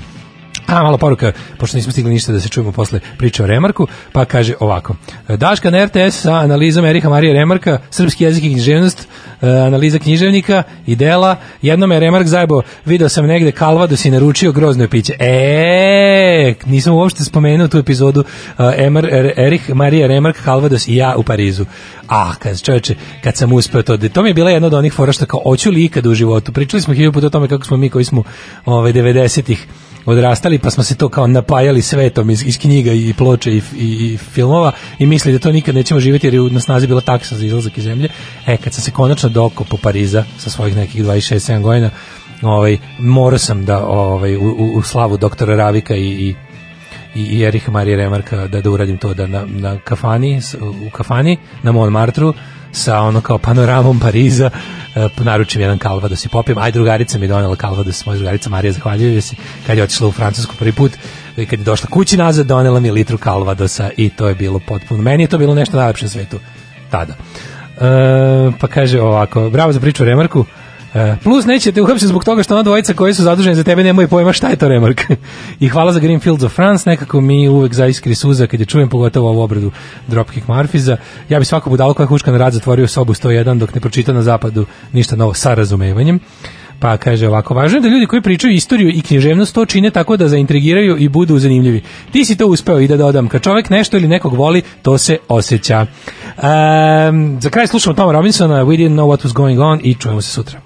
A, malo poruka, pošto nismo stigli ništa da se čujemo posle priče o Remarku, pa kaže ovako. Daška na RTS sa analizom Eriha Marija Remarka, srpski jezik i književnost, e, analiza književnika i dela. Jednom je Remark zajebo, video sam negde Kalvados i naručio grozno piće. E, nisam uopšte spomenuo tu epizodu uh, Emar, Er- Erih Marija Remark, Kalvados i ja u Parizu. A, kad čoveče, kad sam uspeo to, to mi je bila jedna od onih fora što kao, hoću li ikad u životu. Pričali smo hiljadu puta o tome kako smo mi koji smo ovaj, 90-ih odrastali pa smo se to kao napajali svetom iz, iz knjiga i ploče i, i, i filmova i mislili da to nikad nećemo živjeti jer je na snazi bila taksa za izlazak iz zemlje. E, kad sam se konačno doko po Pariza sa svojih nekih 26-7 godina, ovaj, morao sam da ovaj, u, u, u slavu doktora Ravika i, i i, Eriha Marija Remarka da da uradim to da na, na kafani u kafani na Montmartru sa ono kao panoramom Pariza e, naručim jedan kalvados i popijem. Aj drugarica mi donela kalvados moja drugarica Marija zahvaljujem joj se. Kad je otišla u Francusku prvi put i kad je došla kući nazad donela mi litru kalvadosa i to je bilo potpuno. Meni je to bilo nešto najlepše na svetu tada. E, pa kaže ovako bravo za priču o Remarku plus neće te uhapsiti zbog toga što ona dvojica koji su zaduženi za tebe nemaju pojma šta je to Remark. I hvala za Greenfields of France, nekako mi uvek zaiskri suza kad je čujem pogotovo ovu obradu Dropkick Marfiza. Ja bi svako budalo koja huška na rad zatvorio sobu 101 dok ne pročita na zapadu ništa novo sa razumevanjem. Pa kaže ovako, važno je da ljudi koji pričaju istoriju i književnost to čine tako da zaintrigiraju i budu zanimljivi. Ti si to uspeo i da dodam, kad čovjek nešto ili nekog voli, to se osjeća. Um, za kraj slušamo Toma Robinsona, We Didn't Know What Was Going On i čujemo se sutra.